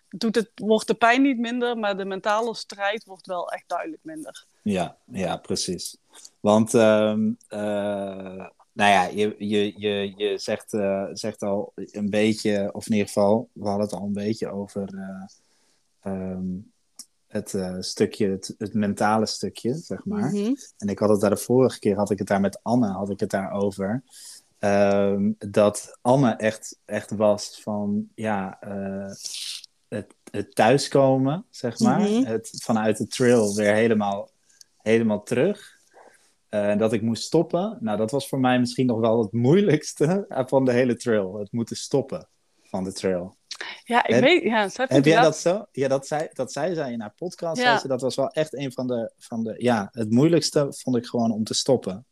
doet het, wordt de pijn niet minder, maar de mentale strijd wordt wel echt duidelijk minder. Ja, ja precies. Want, uh, uh, nou ja, je, je, je, je zegt, uh, zegt al een beetje, of in ieder geval, we hadden het al een beetje over. Um, het uh, stukje, het, het, mentale stukje, zeg maar. Mm -hmm. En ik had het daar de vorige keer, had ik het daar met Anne, had ik het daarover. Um, dat Anne echt, echt was van, ja, het, het thuiskomen, zeg maar. Mm -hmm. het, vanuit de trail weer helemaal, helemaal terug. En uh, dat ik moest stoppen. Nou, dat was voor mij misschien nog wel het moeilijkste van de hele trail. Het moeten stoppen van de trail. Ja, ik weet. Ja, heb jij dat zo? Ja, dat zei, dat zei zij in haar podcast. Ja. Ze, dat was wel echt een van de, van de. Ja, het moeilijkste vond ik gewoon om te stoppen.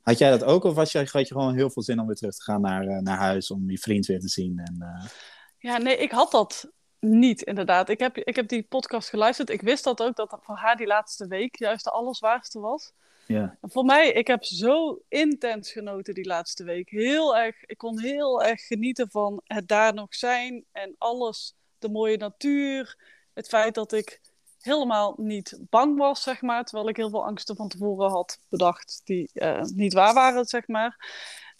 Had jij dat ook, of was je, had je gewoon heel veel zin om weer terug te gaan naar, uh, naar huis om je vriend weer te zien? En, uh... Ja, nee, ik had dat niet, inderdaad. Ik heb, ik heb die podcast geluisterd. Ik wist dat ook, dat voor haar die laatste week juist de allerzwaarste was. Ja. voor mij, ik heb zo intens genoten die laatste week. Heel erg, ik kon heel erg genieten van het daar nog zijn en alles. De mooie natuur, het feit dat ik helemaal niet bang was, zeg maar. Terwijl ik heel veel angsten van tevoren had bedacht die uh, niet waar waren, zeg maar.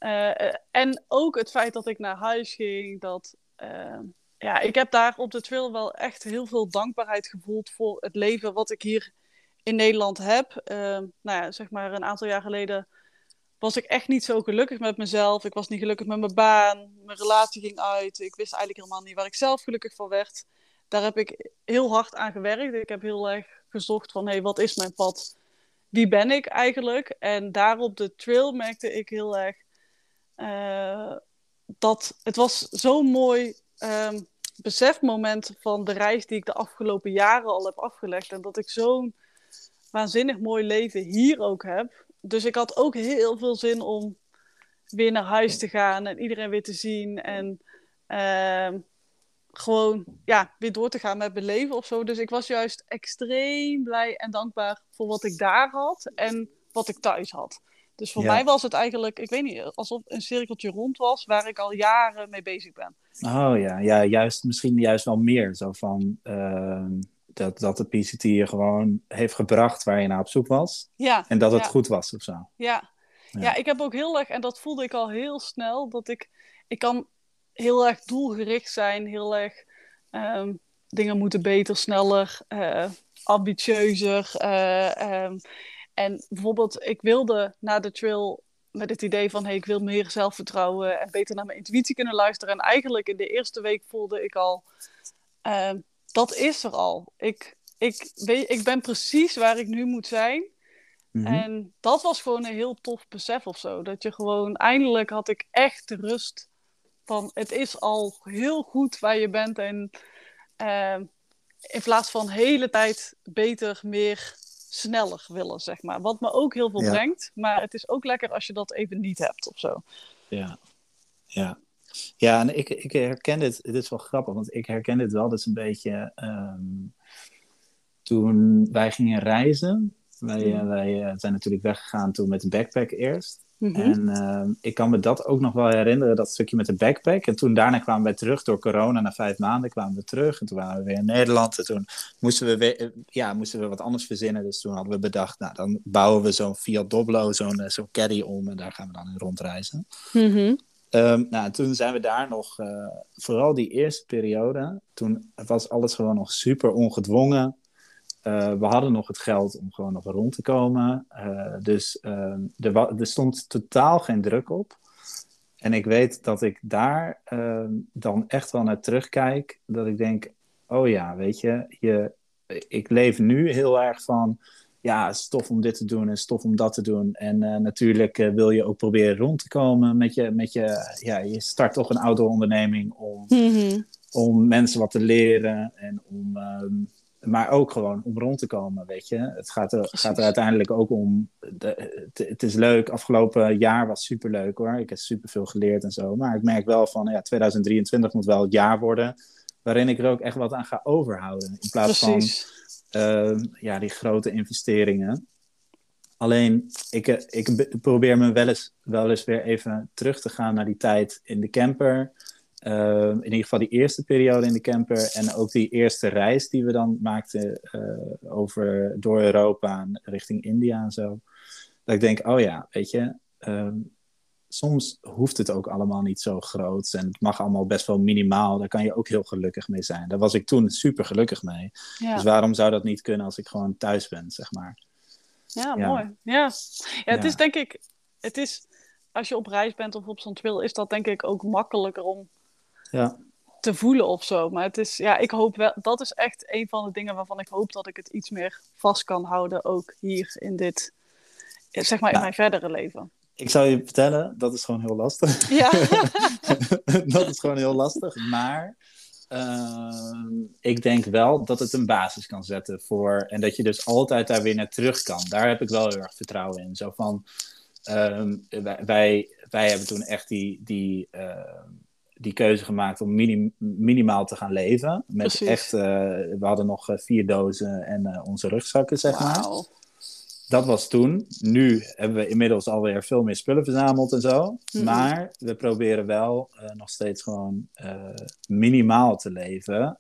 Uh, en ook het feit dat ik naar huis ging, dat... Uh, ja, ik heb daar op de trail wel echt heel veel dankbaarheid gevoeld voor het leven wat ik hier in Nederland heb. nou ja, zeg maar een aantal jaar geleden was ik echt niet zo gelukkig met mezelf. Ik was niet gelukkig met mijn baan. Mijn relatie ging uit. Ik wist eigenlijk helemaal niet waar ik zelf gelukkig van werd daar heb ik heel hard aan gewerkt. Ik heb heel erg gezocht van, hé, hey, wat is mijn pad? Wie ben ik eigenlijk? En daar op de trail merkte ik heel erg uh, dat het was zo'n mooi um, besefmoment van de reis die ik de afgelopen jaren al heb afgelegd. En dat ik zo'n waanzinnig mooi leven hier ook heb. Dus ik had ook heel veel zin om weer naar huis te gaan en iedereen weer te zien. En uh, gewoon ja, weer door te gaan met mijn leven of zo. Dus ik was juist extreem blij en dankbaar voor wat ik daar had en wat ik thuis had. Dus voor mij was het eigenlijk, ik weet niet, alsof een cirkeltje rond was waar ik al jaren mee bezig ben. Oh ja, ja juist, misschien juist wel meer. Zo van uh, dat, dat de PCT je gewoon heeft gebracht waar je naar op zoek was. Ja. En dat het goed was of zo. Ja. ja. Ja. ik heb ook heel erg, en dat voelde ik al heel snel, dat ik, ik kan heel erg doelgericht zijn, heel erg um, dingen moeten beter, sneller, uh, ambitieuzer. Uh, um, en bijvoorbeeld, ik wilde na de trail met het idee van hey, ik wil meer zelfvertrouwen en beter naar mijn intuïtie kunnen luisteren. En eigenlijk in de eerste week voelde ik al, uh, dat is er al. Ik, ik, weet, ik ben precies waar ik nu moet zijn. Mm -hmm. En dat was gewoon een heel tof besef of zo. Dat je gewoon, eindelijk had ik echt de rust van het is al heel goed waar je bent en uh, in plaats van hele tijd beter, meer, sneller willen, zeg maar. Wat me ook heel veel ja. brengt, maar het is ook lekker als je dat even niet hebt of zo. Ja, ja. Ja, en ik, ik herken dit, dit is wel grappig, want ik herken dit wel, dat is een beetje um, toen wij gingen reizen, wij, mm. wij zijn natuurlijk weggegaan toen met de backpack eerst. Mm -hmm. En uh, ik kan me dat ook nog wel herinneren, dat stukje met de backpack. En toen daarna kwamen wij terug door corona. Na vijf maanden kwamen we terug. En toen waren we weer in Nederland. En toen moesten we, weer, ja, moesten we wat anders verzinnen. Dus toen hadden we bedacht, nou, dan bouwen we zo'n Fiat Doblo, zo'n uh, zo'n caddy om. En daar gaan we dan in rondreizen. Mm -hmm. um, nou, toen zijn we daar nog, uh, vooral die eerste periode, toen was alles gewoon nog super ongedwongen. Uh, we hadden nog het geld om gewoon nog rond te komen. Uh, dus uh, er, er, stond totaal geen druk op. En ik weet dat ik daar ehm, dan echt wel naar terugkijk. Dat ik denk, oh ja, weet je, je ik leef nu heel erg van... Ja, stof om dit te doen en stof om dat te doen. En eh, natuurlijk wil je ook proberen rond te komen met je... Met je, ja, je start toch een auto-onderneming om, mm -hmm. om mensen wat te leren en om... Um, maar ook gewoon om rond te komen, weet je. Het gaat er, gaat er uiteindelijk ook om... De, het, het, is leuk, afgelopen jaar was superleuk hoor. Ik heb superveel geleerd en zo. Maar ik merk wel van, ja, 2023 moet wel het jaar worden... waarin ik er ook echt wat aan ga overhouden. In plaats Precies. van uh, ja, die grote investeringen. Alleen, ik, ik probeer me wel eens, wel eens weer even terug te gaan naar die tijd in de camper... Uh, in ieder geval die eerste periode in de camper en ook die eerste reis die we dan maakten uh, over, door Europa richting India en zo. Dat ik denk, oh ja, weet je, uh, soms hoeft het ook allemaal niet zo groot en het mag allemaal best wel minimaal. Daar kan je ook heel gelukkig mee zijn. Daar was ik toen super gelukkig mee. Ja. Dus waarom zou dat niet kunnen als ik gewoon thuis ben, zeg maar. Ja, ja. mooi. Ja. ja, het ja. is denk ik, het is, als je op reis bent of op zo'n trail, is dat denk ik ook makkelijker om ja. te voelen of zo. Maar het is, ja, ik hoop wel, dat is echt een van de dingen waarvan ik hoop dat ik het iets meer vast kan houden, ook hier in dit, zeg maar, in mijn verdere leven. Ik zou je vertellen, dat is gewoon heel lastig. Ja, dat is gewoon heel lastig. Maar ehm, ik denk wel dat het een basis kan zetten voor. En dat je dus altijd daar weer naar terug kan. Daar heb ik wel heel erg vertrouwen in. Zo van. ehm, wij, wij, wij hebben toen echt die. die ehm, die keuze gemaakt om minimaal te gaan leven. Met echt, we hadden nog vier dozen en onze rugzakken, zeg maar dat was toen. Nu hebben we inmiddels alweer veel meer spullen verzameld en zo. Mhm. Maar we proberen wel uh, nog steeds gewoon minimaal te leven.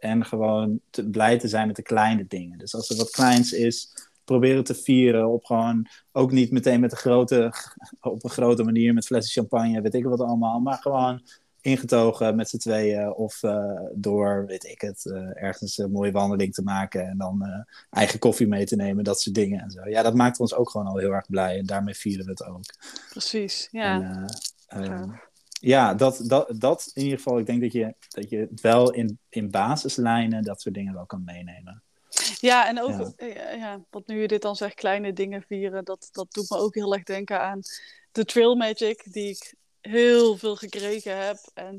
En gewoon te, blij te zijn met de kleine dingen. Dus als er wat kleins is, proberen te vieren op gewoon... Ook niet meteen met een grote, op een grote manier met flessen champagne, weet ik wat allemaal. Maar gewoon ingetogen met z'n tweeën of uh, door, weet ik het, uh, ergens een mooie wandeling te maken en dan uh, eigen koffie mee te nemen, dat soort dingen en zo. Ja, dat maakt ons ook gewoon al heel erg blij en daarmee vieren we het ook. Precies, ja. En, ja. ja, dat, dat, dat in ieder geval, ik denk dat je, dat je het wel in, in basislijnen dat soort dingen wel kan meenemen. Ja, en ook, ja. ja, wat nu je dit dan zegt, kleine dingen vieren, dat, dat doet me ook heel erg denken aan de Trail Magic, die ik heel veel gekregen heb. En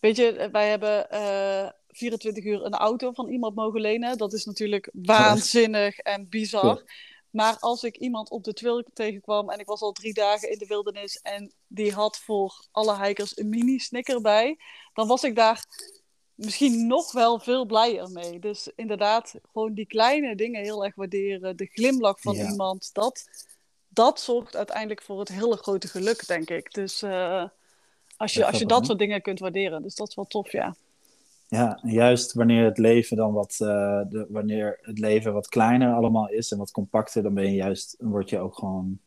weet je, wij hebben uh, eh, 24 uur een auto van iemand mogen lenen. Dat is natuurlijk waanzinnig en bizar. Maar als ik iemand op de trail tegenkwam en ik was al drie dagen in de wildernis en die had voor alle hikers een mini snicker bij, dan was ik daar misschien nog wel veel blijer mee. Dus inderdaad, gewoon die kleine dingen heel erg waarderen. De glimlach van iemand, dat, dat zorgt uiteindelijk voor het hele grote geluk, denk ik. Dus uh, als je, als je dat soort dingen kunt waarderen, dus dat is wel tof, ja. Ja, juist wanneer het leven dan wat, uh, de, wanneer het leven wat kleiner allemaal is en wat compacter, dan ben je juist, word je ook gewoon,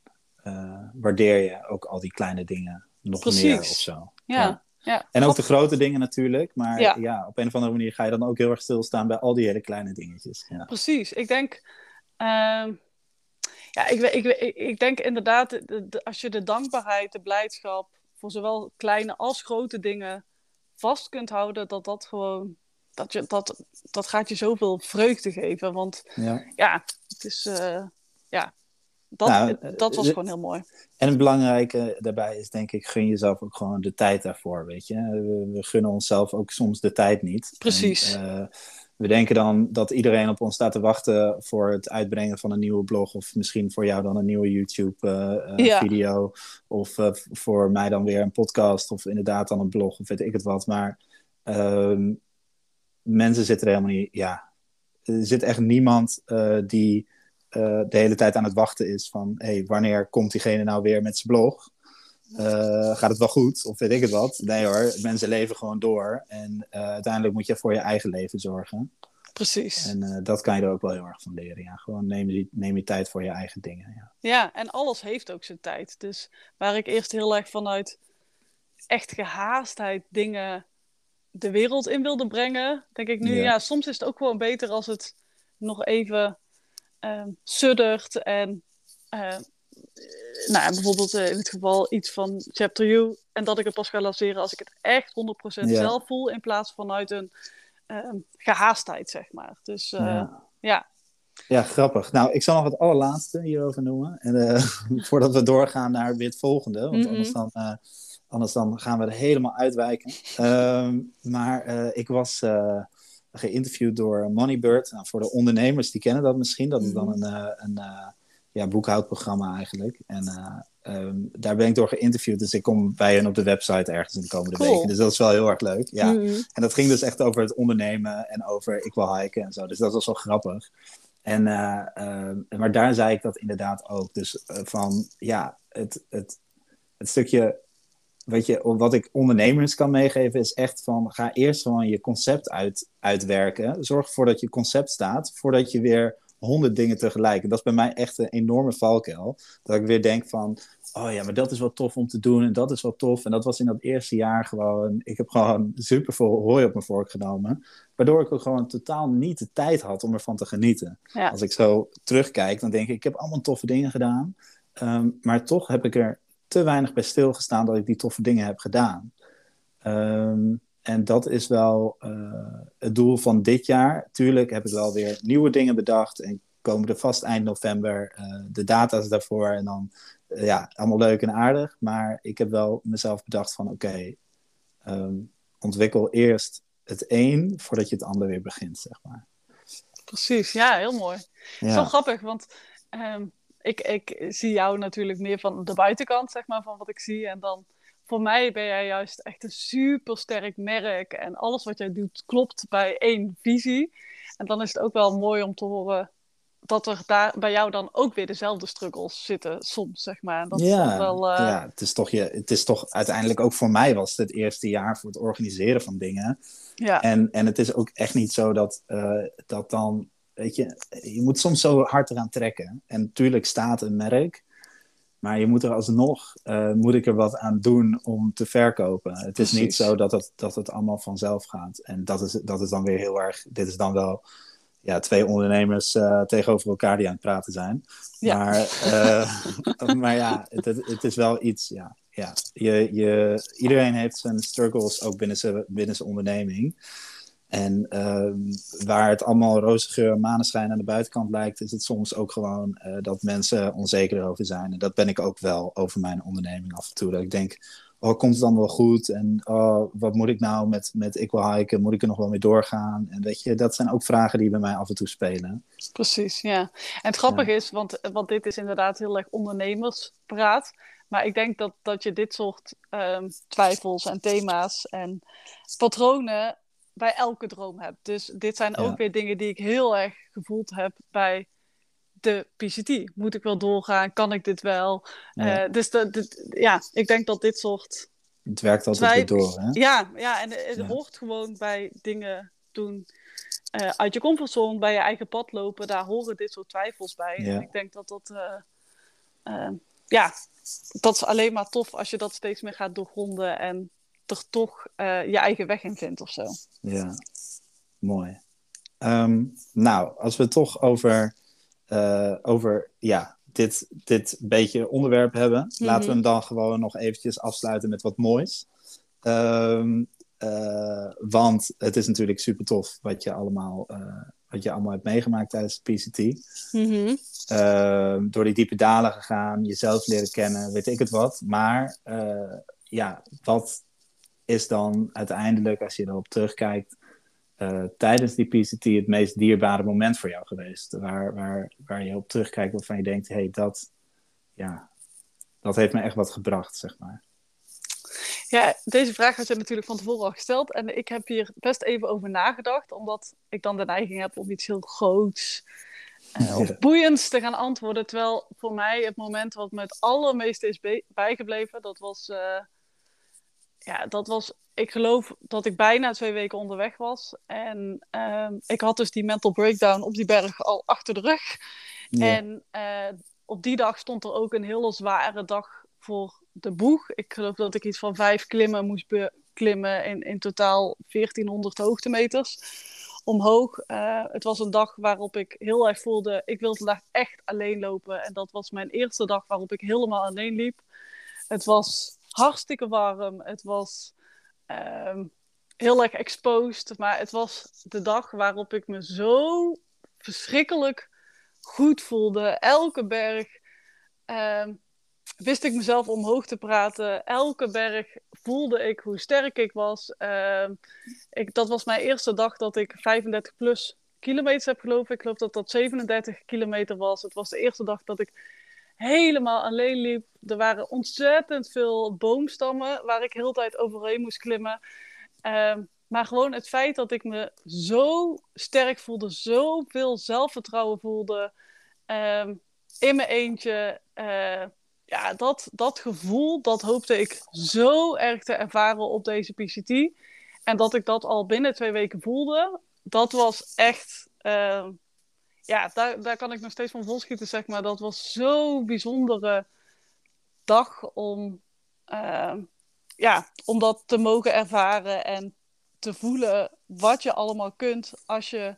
uh, waardeer je ook al die kleine dingen nog Precies. meer of zo. Ja. ja. En ook de grote dingen natuurlijk, maar ja. ja. op een of andere manier ga je dan ook heel erg stilstaan bij al die hele kleine dingetjes. Ja. Precies, ik denk, uh, ja, ik, ik, ik, ik denk inderdaad, de, als je de dankbaarheid, de blijdschap voor zowel kleine als grote dingen vast kunt houden, dat dat gewoon, dat, je, dat, dat gaat je zoveel vreugde geven. Want ja, ja het is, uh, ja, dat, nou, dat was gewoon heel mooi. En het belangrijke daarbij is denk ik, gun jezelf ook gewoon de tijd daarvoor, weet je. We, we gunnen onszelf ook soms de tijd niet. Precies. En, uh, we denken dan dat iedereen op ons staat te wachten voor het uitbrengen van een nieuwe blog. Of misschien voor jou dan een nieuwe YouTube-video. Uh, Of uh, voor mij dan weer een podcast. Of inderdaad dan een blog. Of weet ik het wat. Maar uh, mensen zitten er helemaal niet. Ja, er zit echt niemand uh, die de hele tijd aan het wachten is van: hey, wanneer komt diegene nou weer met zijn blog? Uh, gaat het wel goed? Of weet ik het wat? Nee hoor, mensen leven gewoon door. En uh, uiteindelijk moet je voor je eigen leven zorgen. Precies. En uh, dat kan je er ook wel heel erg van leren. Ja. Gewoon neem je, neem je tijd voor je eigen dingen. Ja. ja, en alles heeft ook zijn tijd. Dus waar ik eerst heel erg vanuit echt gehaastheid dingen de wereld in wilde brengen, denk ik nu, ja, ja soms is het ook gewoon beter als het nog even suddert en nou ja, bijvoorbeeld uh, in het geval iets van Chapter U. En dat ik het pas ga lanceren als ik het echt 100% zelf voel. In plaats van uit een uh, gehaastheid, zeg maar. Dus uh, ja. ja. ja. grappig. Nou, ik zal nog het allerlaatste hierover noemen. En eh, voordat we doorgaan naar weer het volgende. Want mm -hmm. anders, dan, anders dan gaan we er helemaal uitwijken. Ehm, maar ik was geïnterviewd door Moneybird. Nou, voor de ondernemers, die kennen dat misschien. Dat is dan mhm. een, een ja, boekhoudprogramma eigenlijk. En uh, um, daar ben ik door geïnterviewd. Dus ik kom bij hen op de website ergens in de komende cool. weken. Dus dat is wel heel erg leuk. Ja. Mm -hmm. En dat ging dus echt over het ondernemen en over ik wil hiken en zo. Dus dat was wel grappig. En, uh, uh, maar daar zei ik dat inderdaad ook. Dus uh, van ja, het, het, het stukje wat, je, wat ik ondernemers kan meegeven is echt van ga eerst gewoon je concept uit, uitwerken. Zorg ervoor dat je concept staat voordat je weer honderd dingen tegelijk. En dat is bij mij echt een enorme valkuil. Dat ik weer denk van, oh ja, maar dat is wel tof om te doen en dat is wel tof. En dat was in dat eerste jaar gewoon, ik heb gewoon super veel hooi op mijn vork genomen. Waardoor ik ook gewoon totaal niet de tijd had om ervan te genieten. Als ik zo terugkijk, dan denk ik, ik heb allemaal toffe dingen gedaan. Um, maar toch heb ik er te weinig bij stilgestaan dat ik die toffe dingen heb gedaan. Um, en dat is wel uh, het doel van dit jaar. Tuurlijk heb ik wel weer nieuwe dingen bedacht. En komen er vast eind november uh, de data's daarvoor. En dan, uh, ja, allemaal leuk en aardig. Maar ik heb wel mezelf bedacht van, oké, okay, um, ontwikkel eerst het een voordat je het ander weer begint, zeg maar. Precies, ja, heel mooi. Ja. Zo grappig, want um, ik, ik zie jou natuurlijk meer van de buitenkant, zeg maar, van wat ik zie. En dan voor mij ben jij juist echt een super sterk merk. En alles wat jij doet klopt bij één visie. En dan is het ook wel mooi om te horen dat er daar bij jou dan ook weer dezelfde struggles zitten soms, zeg maar. Dat ja, is wel, uh... ja het, is toch je, het is toch uiteindelijk ook voor mij was het het eerste jaar voor het organiseren van dingen. Ja. En, en het is ook echt niet zo dat, uh, dat dan, weet je, je moet soms zo hard eraan trekken. En natuurlijk staat een merk, maar je moet er alsnog, uh, moet ik er wat aan doen om te verkopen. Het is niet zo dat het, dat het allemaal vanzelf gaat. En dat is, dat is dan weer heel erg, dit is dan wel ja, twee ondernemers uh, tegenover elkaar die aan het praten zijn. Ja. Maar, uh, maar ja, het, het, is wel iets, ja. ja. Je, je, iedereen heeft zijn struggles ook binnen zijn, binnen zijn onderneming. En uh, waar het allemaal roze geur en maneschijn aan de buitenkant lijkt, is het soms ook gewoon uh, dat mensen onzeker over zijn. En dat ben ik ook wel over mijn onderneming af en toe. Dat ik denk, oh, komt het dan wel goed? En oh, wat moet ik nou met, met ik wil hiken? Moet ik er nog wel mee doorgaan? En weet je, dat zijn ook vragen die bij mij af en toe spelen. Precies, ja. En het grappige is, want, want dit is inderdaad heel erg ondernemerspraat. Maar ik denk dat, dat je dit soort um, twijfels en thema's en patronen bij elke droom hebt. Dus dit zijn ook weer dingen die ik heel erg gevoeld heb bij de PCT. Moet ik wel doorgaan? Kan ik dit wel? Ja. Uh, dus de, ja, ik denk dat dit soort. Het werkt altijd weer door. Hè? Ja, ja, en het hoort gewoon bij dingen doen. Uh, uit je comfortzone, bij je eigen pad lopen, daar horen dit soort twijfels bij. En ik denk dat dat. Uh, ja, dat is alleen maar tof als je dat steeds meer gaat doorgronden en er toch je eigen weg in vindt of zo. Ja, mooi. Um, nou, als we toch over uh, over ja, dit, dit beetje onderwerp hebben. Laten we mhm. hem dan gewoon nog eventjes afsluiten met wat moois. Um, uh, want het is natuurlijk super tof wat je allemaal, uh, wat je allemaal hebt meegemaakt tijdens de PCT. Mm -hmm. door die diepe dalen gegaan, jezelf leren kennen, weet ik het wat. Maar ja, wat is dan uiteindelijk, als je erop terugkijkt, uh, tijdens die PCT het meest dierbare moment voor jou geweest? Waar, waar, waar je op terugkijkt waarvan je denkt, hé, hey, dat, ja, dat heeft me echt wat gebracht, zeg maar. Ja, deze vraag had je natuurlijk van tevoren al gesteld. En ik heb hier best even over nagedacht, omdat ik dan de neiging heb om iets heel groots uh, of boeiends te gaan antwoorden. Terwijl voor mij het moment wat me het allermeeste is bijgebleven, dat was, uh, ja, dat was ik geloof dat ik bijna twee weken onderweg was. En uh, ik had dus die mental breakdown op die berg al achter de rug. En uh, op die dag stond er ook een hele zware dag voor de boeg. Ik geloof dat ik iets van vijf klimmen moest beklimmen. In, in totaal 1400 hoogtemeters omhoog. Uh, het was een dag waarop ik heel erg voelde, ik wil vandaag echt alleen lopen. En dat was mijn eerste dag waarop ik helemaal alleen liep. Het was hartstikke warm. Het was um, heel erg exposed. Maar het was de dag waarop ik me zo verschrikkelijk goed voelde. Elke berg um, wist ik mezelf omhoog te praten. Elke berg voelde ik hoe sterk ik was. Um, ik, dat was mijn eerste dag dat ik 35 plus kilometers heb gelopen. Ik geloof dat dat 37 kilometer was. Het was de eerste dag dat ik helemaal alleen liep. Er waren ontzettend veel boomstammen waar ik heel tijd overheen moest klimmen. Ehm, maar gewoon het feit dat ik me zo sterk voelde, zoveel zelfvertrouwen voelde um, in mijn eentje. Uh, ja, dat, dat gevoel, dat hoopte ik zo erg te ervaren op deze PCT. En dat ik dat al binnen twee weken voelde, dat was echt uh, ja, daar, kan ik nog steeds van volschieten, zeg maar. Dat was zo'n bijzondere dag om, uh, ja, om dat te mogen ervaren en te voelen wat je allemaal kunt als je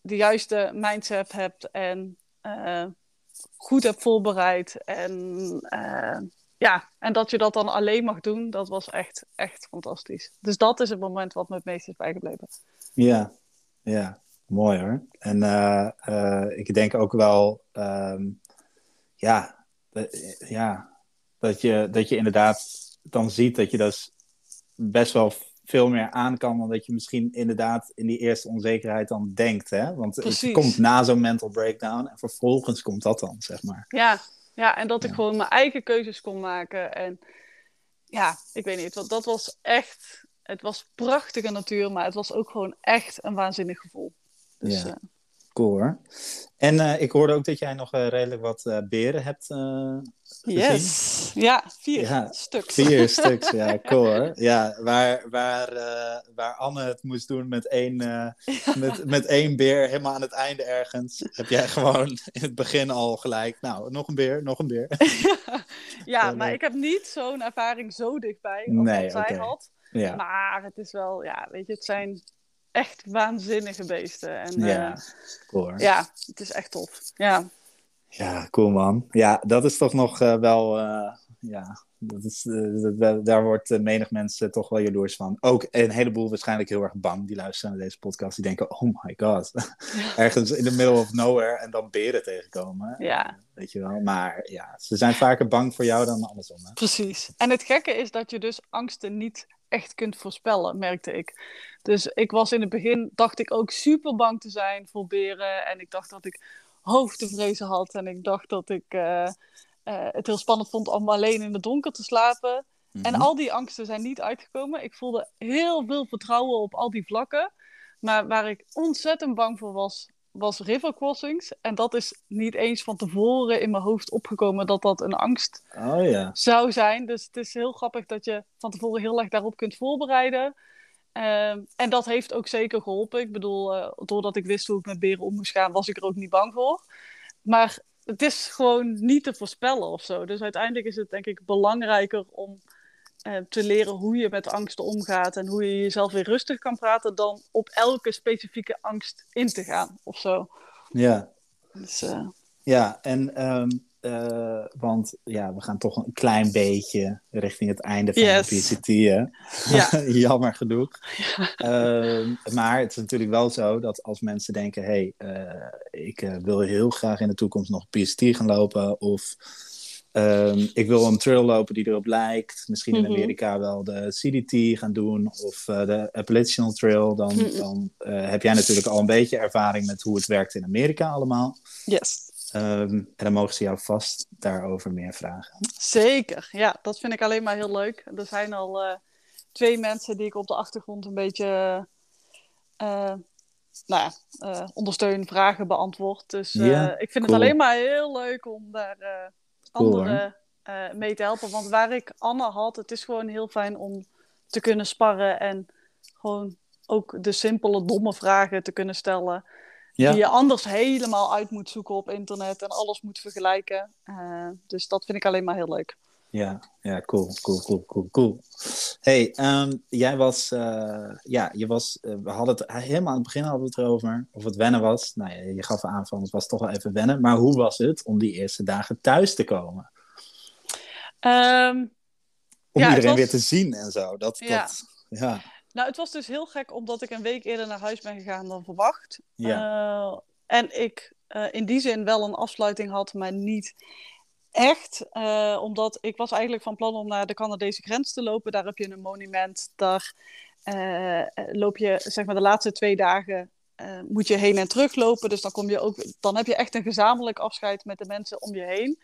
de juiste mindset hebt en uh, goed hebt voorbereid. En uh, ja, en dat je dat dan alleen mag doen, dat was echt, echt fantastisch. Dus dat is het moment wat me het meest is bijgebleven. Ja, ja. Mooi hoor. En uh, uh, ik denk ook wel, um, ja, ja dat, je, dat je inderdaad dan ziet dat je dus best wel veel meer aan kan dan dat je misschien inderdaad in die eerste onzekerheid dan denkt. Hè? Want het komt na zo'n mental breakdown en vervolgens komt dat dan, zeg maar. Ja, ja en dat ik gewoon mijn eigen keuzes kon maken. En ja, ik weet niet, dat was echt, het was prachtige natuur, maar het was ook gewoon echt een waanzinnig gevoel. Dus, ja. Uh, cool hoor. En uh, ik hoorde ook dat jij nog uh, redelijk wat beren hebt Yes, ja, vier ja, stuks. Vier stuks, ja, cool hoor. Ja, waar, waar, waar Anne het moest doen met één, ja. met, met één beer, helemaal aan het einde ergens, heb jij gewoon in het begin al gelijk, nou, nog een beer, nog een beer. ja, maar ik heb niet zo'n ervaring zo dichtbij als nee, zij okay. had. Ja. Maar het is wel, ja, weet je, het zijn echt waanzinnige beesten. En, ja, cool. Ja, het is echt tof. Ja. Ja, cool man. Ja, dat is toch nog uh, wel, uh, ja, dat is, uh, daar wordt menig mensen toch wel jaloers van. Ook een heleboel waarschijnlijk heel erg bang die luisteren naar deze podcast. Die denken, oh my god, ja. ergens in the middle of nowhere en dan beren tegenkomen. Ja. Weet je wel, maar ja, ze zijn vaker bang voor jou dan andersom. Hè? Precies. En het gekke is dat je dus angsten niet echt kunt voorspellen, merkte ik. Dus ik was in het begin, dacht ik ook super bang te zijn voor beren. En ik dacht dat ik hoofdvrezen had. En ik dacht dat ik uh, uh, het heel spannend vond om alleen in het donker te slapen. En al die angsten zijn niet uitgekomen. Ik voelde heel veel vertrouwen op al die vlakken. Maar waar ik ontzettend bang voor was, was river crossings. En dat is niet eens van tevoren in mijn hoofd opgekomen dat dat een angst oh, ja. zou zijn. Dus het is heel grappig dat je van tevoren heel erg daarop kunt voorbereiden. Um, en dat heeft ook zeker geholpen. Ik bedoel, uh, doordat ik wist hoe ik met beren om moest gaan, was ik er ook niet bang voor. Maar het is gewoon niet te voorspellen of zo. Dus uiteindelijk is het denk ik belangrijker om uh, te leren hoe je met angsten omgaat en hoe je jezelf weer rustig kan praten, dan op elke specifieke angst in te gaan of zo. Ja. Dus, uh... Ja, en um, uh, want ja, we gaan toch een klein beetje richting het einde van yes. de PCT. Hè? Ja. Jammer genoeg. Ja. Uh, maar het is natuurlijk wel zo dat als mensen denken: hé, hey, uh, ik wil heel graag in de toekomst nog PCT gaan lopen. Of um, ik wil een trail lopen die erop lijkt. Misschien in Mhm. Amerika wel de CDT gaan doen. Of de Appalachian Trail. Dan, Mhm. dan heb jij natuurlijk al een beetje ervaring met hoe het werkt in Amerika allemaal. Yes. Um, en dan mogen ze jou vast daarover meer vragen. Zeker, ja, dat vind ik alleen maar heel leuk. Er zijn al uh, twee mensen die ik op de achtergrond een beetje uh, nou ja, uh, ondersteun, vragen beantwoord. Dus Ja, ik vind cool. het alleen maar heel leuk om daar Cool, anderen mee te helpen. Want waar ik Anne had, het is gewoon heel fijn om te kunnen sparren en gewoon ook de simpele, domme vragen te kunnen stellen. Ja. Die je anders helemaal uit moet zoeken op internet en alles moet vergelijken. Uh, dus dat vind ik alleen maar heel leuk. Ja, ja cool, cool, cool, cool, cool. Hey, um, jij was, uh, ja, je was, uh, we hadden het helemaal aan het begin hadden we het erover, of het wennen was. Nou ja, je gaf aan van het was toch wel even wennen, maar hoe was het om die eerste dagen thuis te komen? Um, om ja, iedereen was... weer te zien en zo. Dat, ja. dat, ja. Nou, het was dus heel gek omdat ik een week eerder naar huis ben gegaan dan verwacht. Ja. Uh, en ik uh, in die zin wel een afsluiting had, maar niet echt. Uh, omdat ik was eigenlijk van plan om naar de Canadese grens te lopen. Daar heb je een monument. Daar loop je zeg maar de laatste twee dagen. moet je heen en terug lopen. Dus dan, kom je ook, dan heb je echt een gezamenlijk afscheid met de mensen om je heen.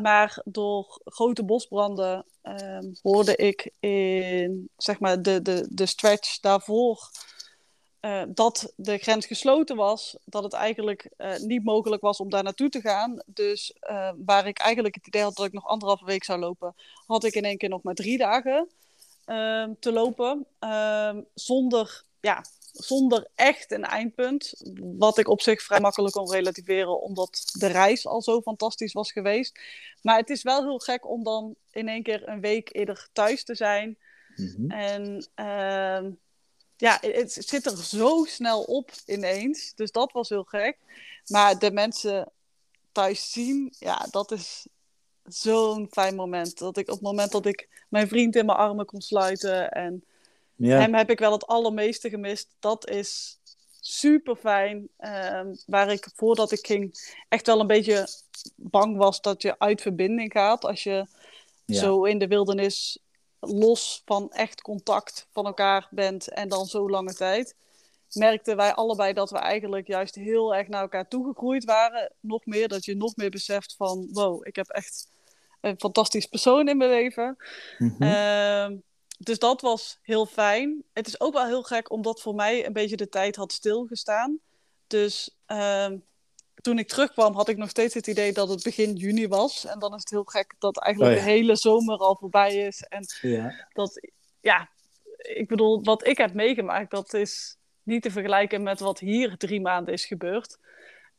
Maar door grote bosbranden um, hoorde ik in zeg maar, de, de, de stretch daarvoor uh, dat de grens gesloten was. Dat het eigenlijk uh, niet mogelijk was om daar naartoe te gaan. Dus uh, waar ik eigenlijk het idee had dat ik nog anderhalve week zou lopen, had ik in één keer nog maar drie dagen ehm, te lopen. Ehm, zonder, ja, zonder echt een eindpunt. Wat ik op zich vrij makkelijk kon relativeren, omdat de reis al zo fantastisch was geweest. Maar het is wel heel gek om dan in één keer een week eerder thuis te zijn. Mm-hmm. En uh, ja, het zit er zo snel op ineens. Dus dat was heel gek. Maar de mensen thuis zien, ja, dat is zo'n fijn moment. Dat ik op het moment dat ik mijn vriend in mijn armen kon sluiten en ja. Hem heb ik wel het allermeeste gemist. Dat is super fijn. Uh, waar ik voordat ik ging echt wel een beetje bang was dat je uit verbinding gaat. Als je ja. zo in de wildernis los van echt contact van elkaar bent en dan zo lange tijd. Merkten wij allebei dat we eigenlijk juist heel erg naar elkaar toegegroeid waren. Nog meer, dat je nog meer beseft van wow, ik heb echt een fantastisch persoon in mijn leven. Ehm, dus dat was heel fijn. Het is ook wel heel gek, omdat voor mij een beetje de tijd had stilgestaan. Dus ehm, toen ik terugkwam, had ik nog steeds het idee dat het begin juni was. En dan is het heel gek dat eigenlijk oh de hele zomer al voorbij is. En ja. dat, ja, ik bedoel, wat ik heb meegemaakt, dat is niet te vergelijken met wat hier drie maanden is gebeurd.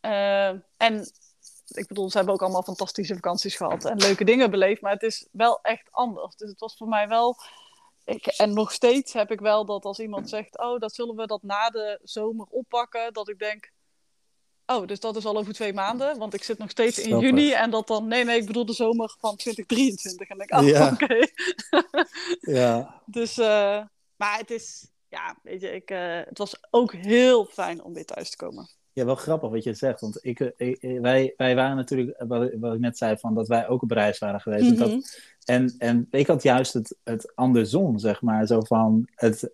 Uh, en ik bedoel, ze hebben ook allemaal fantastische vakanties gehad en leuke dingen beleefd, maar het is wel echt anders. Dus het was voor mij wel. Ik, en nog steeds heb ik wel dat als iemand zegt: Oh, dat zullen we dat na de zomer oppakken, dat ik denk: Oh, dus dat is al over twee maanden, want ik zit nog steeds in juni en dat dan, nee, nee, ik bedoel de zomer van 2023. En denk ik, oh, ja. oké. ja. Dus, uh, maar het is, ja, weet je, ik, uh, het was ook heel fijn om weer thuis te komen. Ja, wel grappig wat je zegt. Want ik, ik, wij, wij waren natuurlijk, wat, wat ik net zei, van dat wij ook op reis waren geweest. Mm -hmm. dat, mhm. en, en ik had juist het, het andersom, zeg maar. Zo van, het,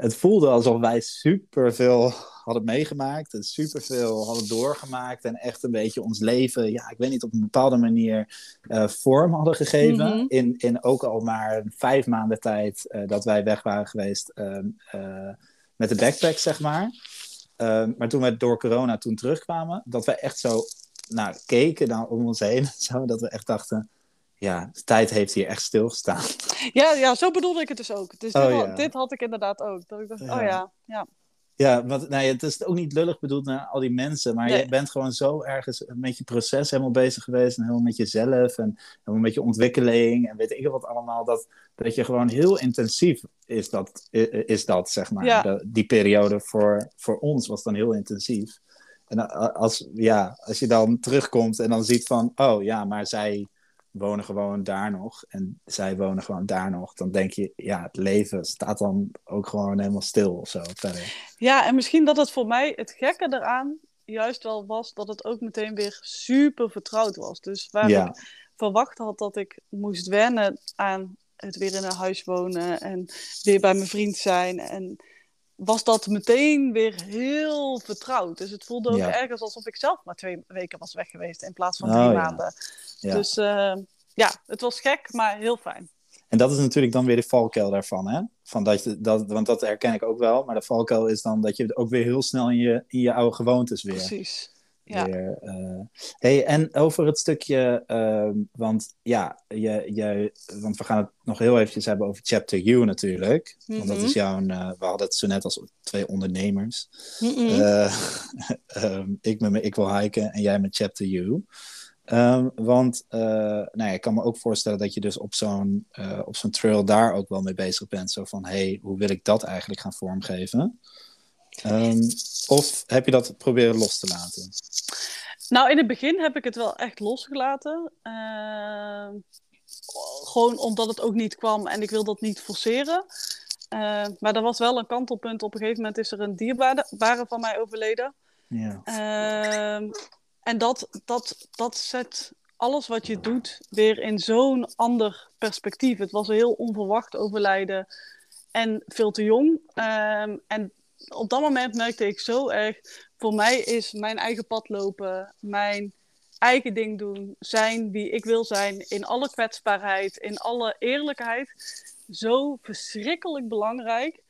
het voelde alsof wij superveel hadden meegemaakt. En superveel hadden doorgemaakt. En echt een beetje ons leven, ja, ik weet niet, op een bepaalde manier uh, vorm hadden gegeven. Mhm. in, in ook al maar vijf maanden tijd uh, dat wij weg waren geweest uh, met de backpack, zeg maar. Ehm, maar toen we door corona toen terugkwamen, dat we echt zo nou, keken naar om ons heen. Zo, dat we echt dachten, ja, de tijd heeft hier echt stilgestaan. Ja, ja zo bedoelde ik het dus ook. Dus oh, dit, had, dit, had ik inderdaad ook. Dat ik dacht, ja. oh ja, ja. Ja, want nou ja, het is ook niet lullig bedoeld naar al die mensen, maar je bent gewoon zo ergens met je proces helemaal bezig geweest en helemaal met jezelf en helemaal met je ontwikkeling en weet ik wat allemaal, dat, dat je gewoon heel intensief is dat, is dat zeg maar. Ja. die periode voor, voor ons was dan heel intensief. En als, ja, als je dan terugkomt en dan ziet van, oh ja, maar zij wonen gewoon daar nog en zij wonen gewoon daar nog, dan denk je, ja, het leven staat dan ook gewoon helemaal stil of zo verder. Ja, en misschien dat het voor mij het gekke eraan juist wel was dat het ook meteen weer super vertrouwd was. Dus waar ik verwacht had dat ik moest wennen aan het weer in een huis wonen en weer bij mijn vriend zijn en was dat meteen weer heel vertrouwd. Dus het voelde ook ergens alsof ik zelf maar twee weken was weg geweest in plaats van drie oh, maanden. Ja. Dus uh, ja, het was gek, maar heel fijn. En dat is natuurlijk dan weer de valkuil daarvan, hè? Van dat je, dat, want dat herken ik ook wel. Maar de valkuil is dan dat je ook weer heel snel in je, in je oude gewoontes weer... Precies. Ja. Weer, uh... hey, en over het stukje, uh, want ja, je, je, want we gaan het nog heel eventjes hebben over Chapter U natuurlijk. Mm -hmm. Want dat is mhm. jouw, uh, we hadden het zo net als twee ondernemers. Mm -hmm. um, ik, met, ik wil hiken en jij met Chapter U. Um, want uh, nou ja, ik kan me ook voorstellen dat je dus op zo'n, uh, op zo'n trail daar ook wel mee bezig bent. Zo van, hé, hey, hoe wil ik dat eigenlijk gaan vormgeven? Um, of heb je dat proberen los te laten? Nou, in het begin heb ik het wel echt losgelaten. Uh, gewoon omdat het ook niet kwam en ik wil dat niet forceren. Uh, maar er was wel een kantelpunt. Op een gegeven moment is er een dierbare van mij overleden. Ja. Uh, en dat, dat, dat zet alles wat je doet weer in zo'n ander perspectief. Het was een heel onverwacht overlijden en veel te jong. Um, en op dat moment merkte ik zo erg, voor mij is mijn eigen pad lopen, mijn eigen ding doen, zijn wie ik wil zijn, in alle kwetsbaarheid, in alle eerlijkheid, zo verschrikkelijk belangrijk.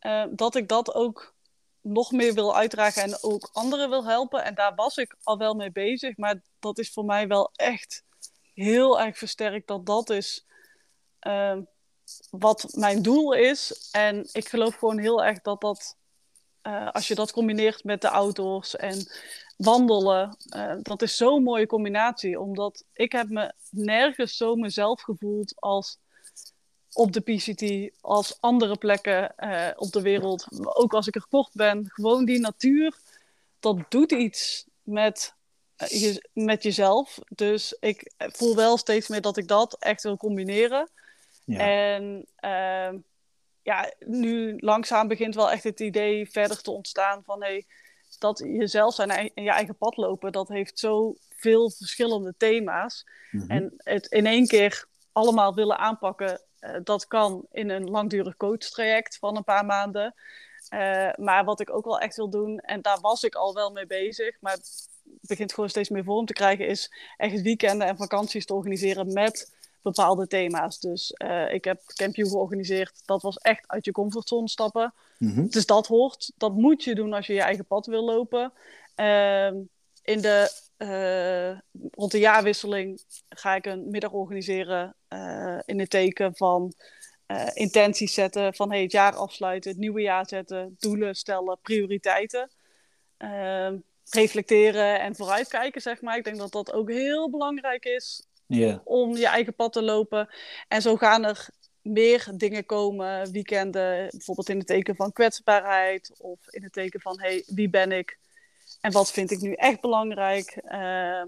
Uh, dat ik dat ook nog meer wil uitdragen en ook anderen wil helpen. En daar was ik al wel mee bezig, maar dat is voor mij wel echt heel erg versterkt dat dat is uh, wat mijn doel is. En ik geloof gewoon heel erg dat dat, uh, als je dat combineert met de outdoors en wandelen, uh, dat is zo'n mooie combinatie. Omdat ik heb me nergens zo mezelf gevoeld als op de PCT als andere plekken uh, op de wereld. Ook als ik er kort ben. Gewoon die natuur, dat doet iets met, je, met jezelf. Dus ik voel wel steeds meer dat ik dat echt wil combineren. Ja. En ja, nu langzaam begint wel echt het idee verder te ontstaan van hey, dat jezelf zijn en je eigen pad lopen, dat heeft zo veel verschillende thema's. Mm -hmm. En het in één keer allemaal willen aanpakken, uh, dat kan in een langdurig coachtraject van een paar maanden. Uh, maar wat ik ook wel echt wil doen, en daar was ik al wel mee bezig, maar begint gewoon steeds meer vorm te krijgen, is echt weekenden en vakanties te organiseren met bepaalde thema's. Dus uh, ik heb Camp You georganiseerd. Dat was echt uit je comfortzone stappen. Mhm. Dus dat hoort. Dat moet je doen als je je eigen pad wil lopen. Ehm, in de, uh, rond de jaarwisseling ga ik een middag organiseren uh, in het teken van intenties zetten. Van hey, het jaar afsluiten, het nieuwe jaar zetten, doelen stellen, prioriteiten. Ehm, reflecteren en vooruitkijken, zeg maar. Ik denk dat dat ook heel belangrijk is yeah. om je eigen pad te lopen. En zo gaan er meer dingen komen, weekenden, bijvoorbeeld in het teken van kwetsbaarheid of in het teken van hey, wie ben ik en wat vind ik nu echt belangrijk. Uh,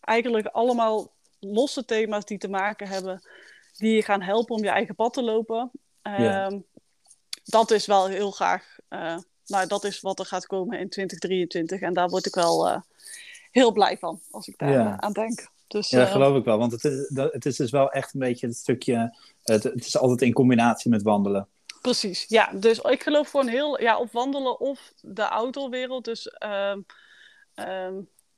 eigenlijk allemaal losse thema's die te maken hebben, die je gaan helpen om je eigen pad te lopen. Uh, Ja. Dat is wel heel graag, uh, nou dat is wat er gaat komen in 2023 en daar word ik wel eh, heel blij van als ik daar eh, aan denk. Dus, Ja, dat eh, geloof ik wel. Want het is, dat, het is dus wel echt een beetje het stukje... Het, het is altijd in combinatie met wandelen. Precies, ja. Dus ik geloof gewoon heel, ja, of wandelen of de outdoorwereld. Dus, ehm, ehm,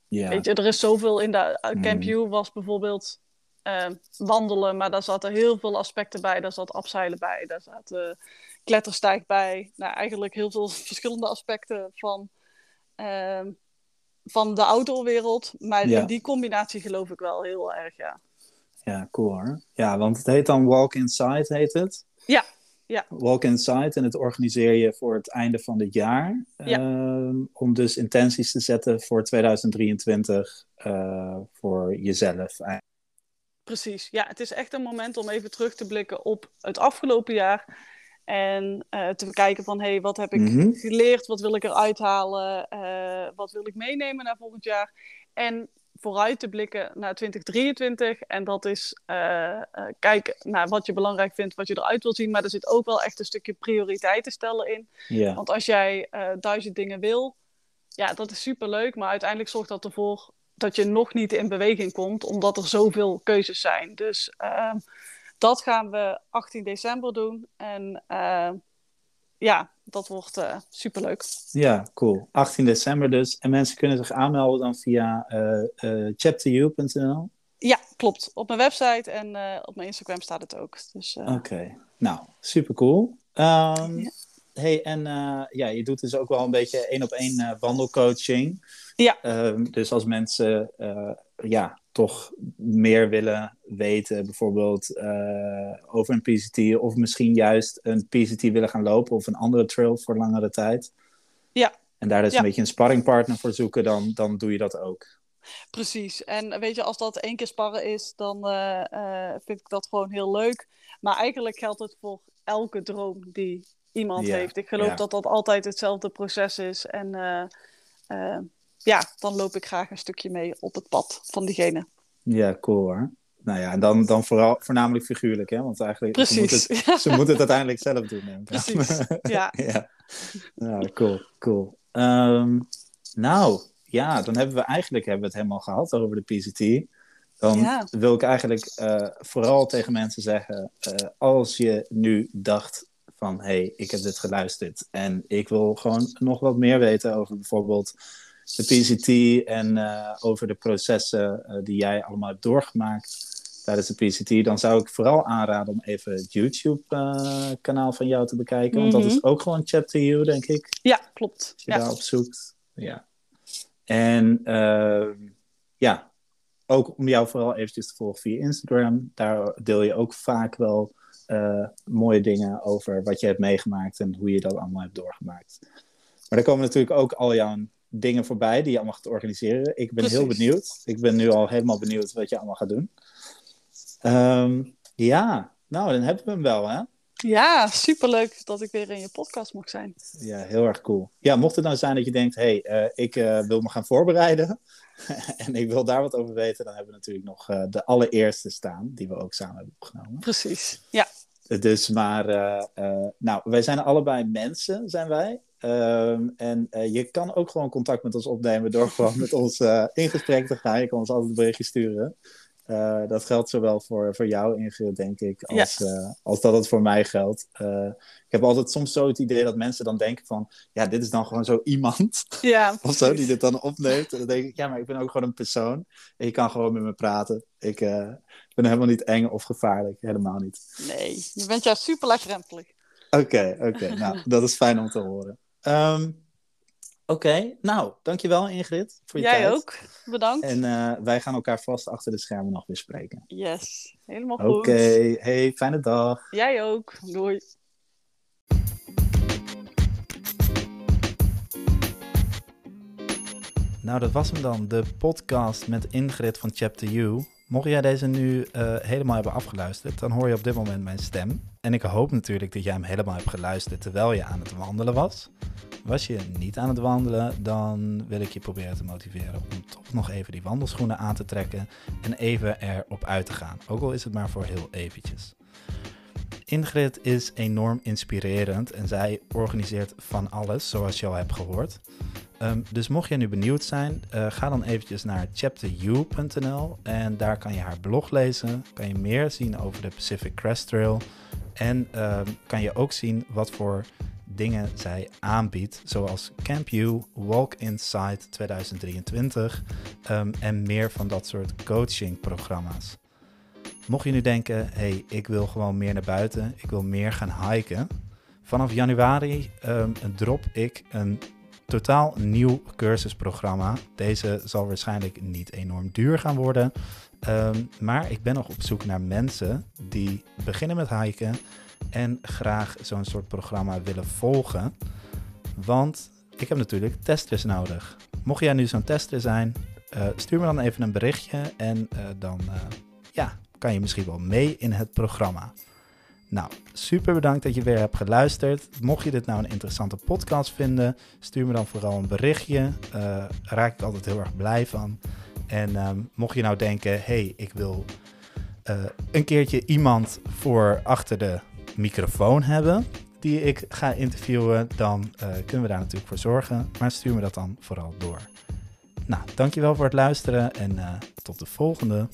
Ja. weet je, er is zoveel in de uh, Camp Mm. U was bijvoorbeeld ehm, wandelen, maar daar zaten heel veel aspecten bij. Daar zat afzeilen bij, daar zat kletterstijg bij. Nou, eigenlijk heel veel verschillende aspecten van, van de outdoorwereld. Maar Ja. in die combinatie geloof ik wel heel erg, ja. Ja, cool hoor. Ja, want het heet dan Walk Inside, heet het? Ja, ja. Walk Inside en het organiseer je voor het einde van het jaar. Ja. Ehm, om dus intenties te zetten voor 2023 eh, voor jezelf. Precies, ja, het is echt een moment om even terug te blikken op het afgelopen jaar. En eh, te kijken van, hé, hey, wat heb ik Mhm. geleerd? Wat wil ik eruit halen? Eh, wat wil ik meenemen naar volgend jaar? En vooruit te blikken naar 2023. En dat is eh, eh, kijken naar wat je belangrijk vindt, wat je eruit wil zien. Maar er zit ook wel echt een stukje prioriteiten stellen in. Want als jij duizend dingen wil, ja, dat is superleuk. Maar uiteindelijk zorgt dat ervoor dat je nog niet in beweging komt, omdat er zoveel keuzes zijn. Dus ehm, dat gaan we 18 december doen. En ehm, ja, dat wordt eh, superleuk. ja, cool. 18 december dus. En mensen kunnen zich aanmelden dan via eh eh, chapteryou.nl. Ja, klopt. Op mijn website en op mijn Instagram staat het ook. Dus eh, Oké, nou, super cool. Ehm, Ja. Hey, en eh, ja, je doet dus ook wel een beetje één op één wandelcoaching. Ja. Ehm, dus als mensen eh, ja, toch meer willen weten, bijvoorbeeld eh, over een PCT, of misschien juist een PCT willen gaan lopen of een andere trail voor langere tijd. Ja. En daar dus Ja. een beetje een sparringpartner voor zoeken, dan, dan doe je dat ook. Precies. En weet je, als dat één keer sparren is, dan eh, eh, vind ik dat gewoon heel leuk. Maar eigenlijk geldt het voor elke droom die iemand heeft. Ik geloof dat dat altijd hetzelfde proces is. En ja, dan loop ik graag een stukje mee op het pad van diegene. Ja, cool hoor. Nou ja, en dan, dan vooral, voornamelijk figuurlijk, hè? Want eigenlijk ze moeten Precies. het, ze moeten het uiteindelijk zelf doen. Hè? Precies. Ja. ja. cool, cool. Ehm, nou, ja, dan hebben we eigenlijk hebben we het helemaal gehad over de PCT. Dan Ja. wil ik eigenlijk eh, vooral tegen mensen zeggen, eh, als je nu dacht van, hé, hey, ik heb dit geluisterd en ik wil gewoon nog wat meer weten over bijvoorbeeld de PCT en eh, over de processen eh, die jij allemaal hebt doorgemaakt tijdens de PCT, dan zou ik vooral aanraden om even het YouTube-kanaal van jou te bekijken. Want dat Mhm. is ook gewoon Chat to You, denk ik. Ja, klopt. Als je Ja. daarop zoekt. Ja. En ehm, ja, ook om jou vooral eventjes te volgen via Instagram. Daar deel je ook vaak wel eh, mooie dingen over wat je hebt meegemaakt en hoe je dat allemaal hebt doorgemaakt. Maar er komen natuurlijk ook al jouw dingen voorbij die je allemaal gaat organiseren. Ik ben heel benieuwd. Ik ben nu al helemaal benieuwd wat je allemaal gaat doen. Ehm, ja, nou, dan hebben we hem wel, hè? Ja, superleuk dat ik weer in je podcast mag zijn. Ja, heel erg cool. Ja, mocht het nou zijn dat je denkt, hé, hey, eh, ik eh, wil me gaan voorbereiden en ik wil daar wat over weten, dan hebben we natuurlijk nog eh, de allereerste staan, die we ook samen hebben opgenomen. Precies. Ja, Dus, maar, nou, wij zijn allebei mensen, zijn wij. Ehm, en eh, je kan ook gewoon contact met ons opnemen door gewoon met ons eh, in gesprek te gaan. Je kan ons altijd een berichtje sturen. Uh, dat geldt zowel voor, voor jou, Ingrid, denk ik, als, als dat het voor mij geldt. Ik heb altijd soms zo het idee dat mensen dan denken van... ja, dit is dan gewoon zo iemand ja, of zo die dit dan opneemt. En dan denk ik, ja, maar ik ben ook gewoon een persoon. En je kan gewoon met me praten. Ik ben helemaal niet eng of gevaarlijk, helemaal niet. Nee, je bent juist super laagdrempelig. Oké, oké. nou, dat is fijn om te horen. Um, Oké, nou, dankjewel Ingrid voor je Jij tijd. Jij ook, bedankt. En uh, wij gaan elkaar vast achter de schermen nog weer spreken. Yes, helemaal goed. Oké, hey, fijne dag. Jij ook, doei. Nou, dat was hem dan, de podcast met Ingrid van Chapter U. Mocht jij deze nu uh, helemaal hebben afgeluisterd, dan hoor je op dit moment mijn stem. En ik hoop natuurlijk dat jij hem helemaal hebt geluisterd terwijl je aan het wandelen was. Was je niet aan het wandelen, dan wil ik je proberen te motiveren om toch nog even die wandelschoenen aan te trekken en even erop uit te gaan. Ook al is het maar voor heel eventjes. Ingrid is enorm inspirerend en zij organiseert van alles, zoals je al hebt gehoord. Um, dus mocht je nu benieuwd zijn, uh, ga dan eventjes naar chapteru.nl en daar kan je haar blog lezen, kan je meer zien over de Pacific Crest Trail en um, kan je ook zien wat voor dingen zij aanbiedt, zoals Camp U, Walk Inside 2023 um, en meer van dat soort coachingprogramma's. Mocht je nu denken, hey, ik wil gewoon meer naar buiten, ik wil meer gaan hiken. Vanaf januari um, drop ik een totaal nieuw cursusprogramma. Deze zal waarschijnlijk niet enorm duur gaan worden. Um, maar ik ben nog op zoek naar mensen die beginnen met hiken en graag zo'n soort programma willen volgen. Want ik heb natuurlijk testers nodig. Mocht jij nu zo'n tester zijn, uh, stuur me dan even een berichtje en uh, dan uh, ja, kan je misschien wel mee in het programma. Nou, super bedankt dat je weer hebt geluisterd. Mocht je dit nou een interessante podcast vinden, stuur me dan vooral een berichtje. Daar raak ik altijd heel erg blij van. En um, mocht je nou denken, hey, ik wil een keertje iemand voor achter de microfoon hebben die ik ga interviewen, dan uh, kunnen we daar natuurlijk voor zorgen. Maar stuur me dat dan vooral door. Nou, dankjewel voor het luisteren en uh, tot de volgende.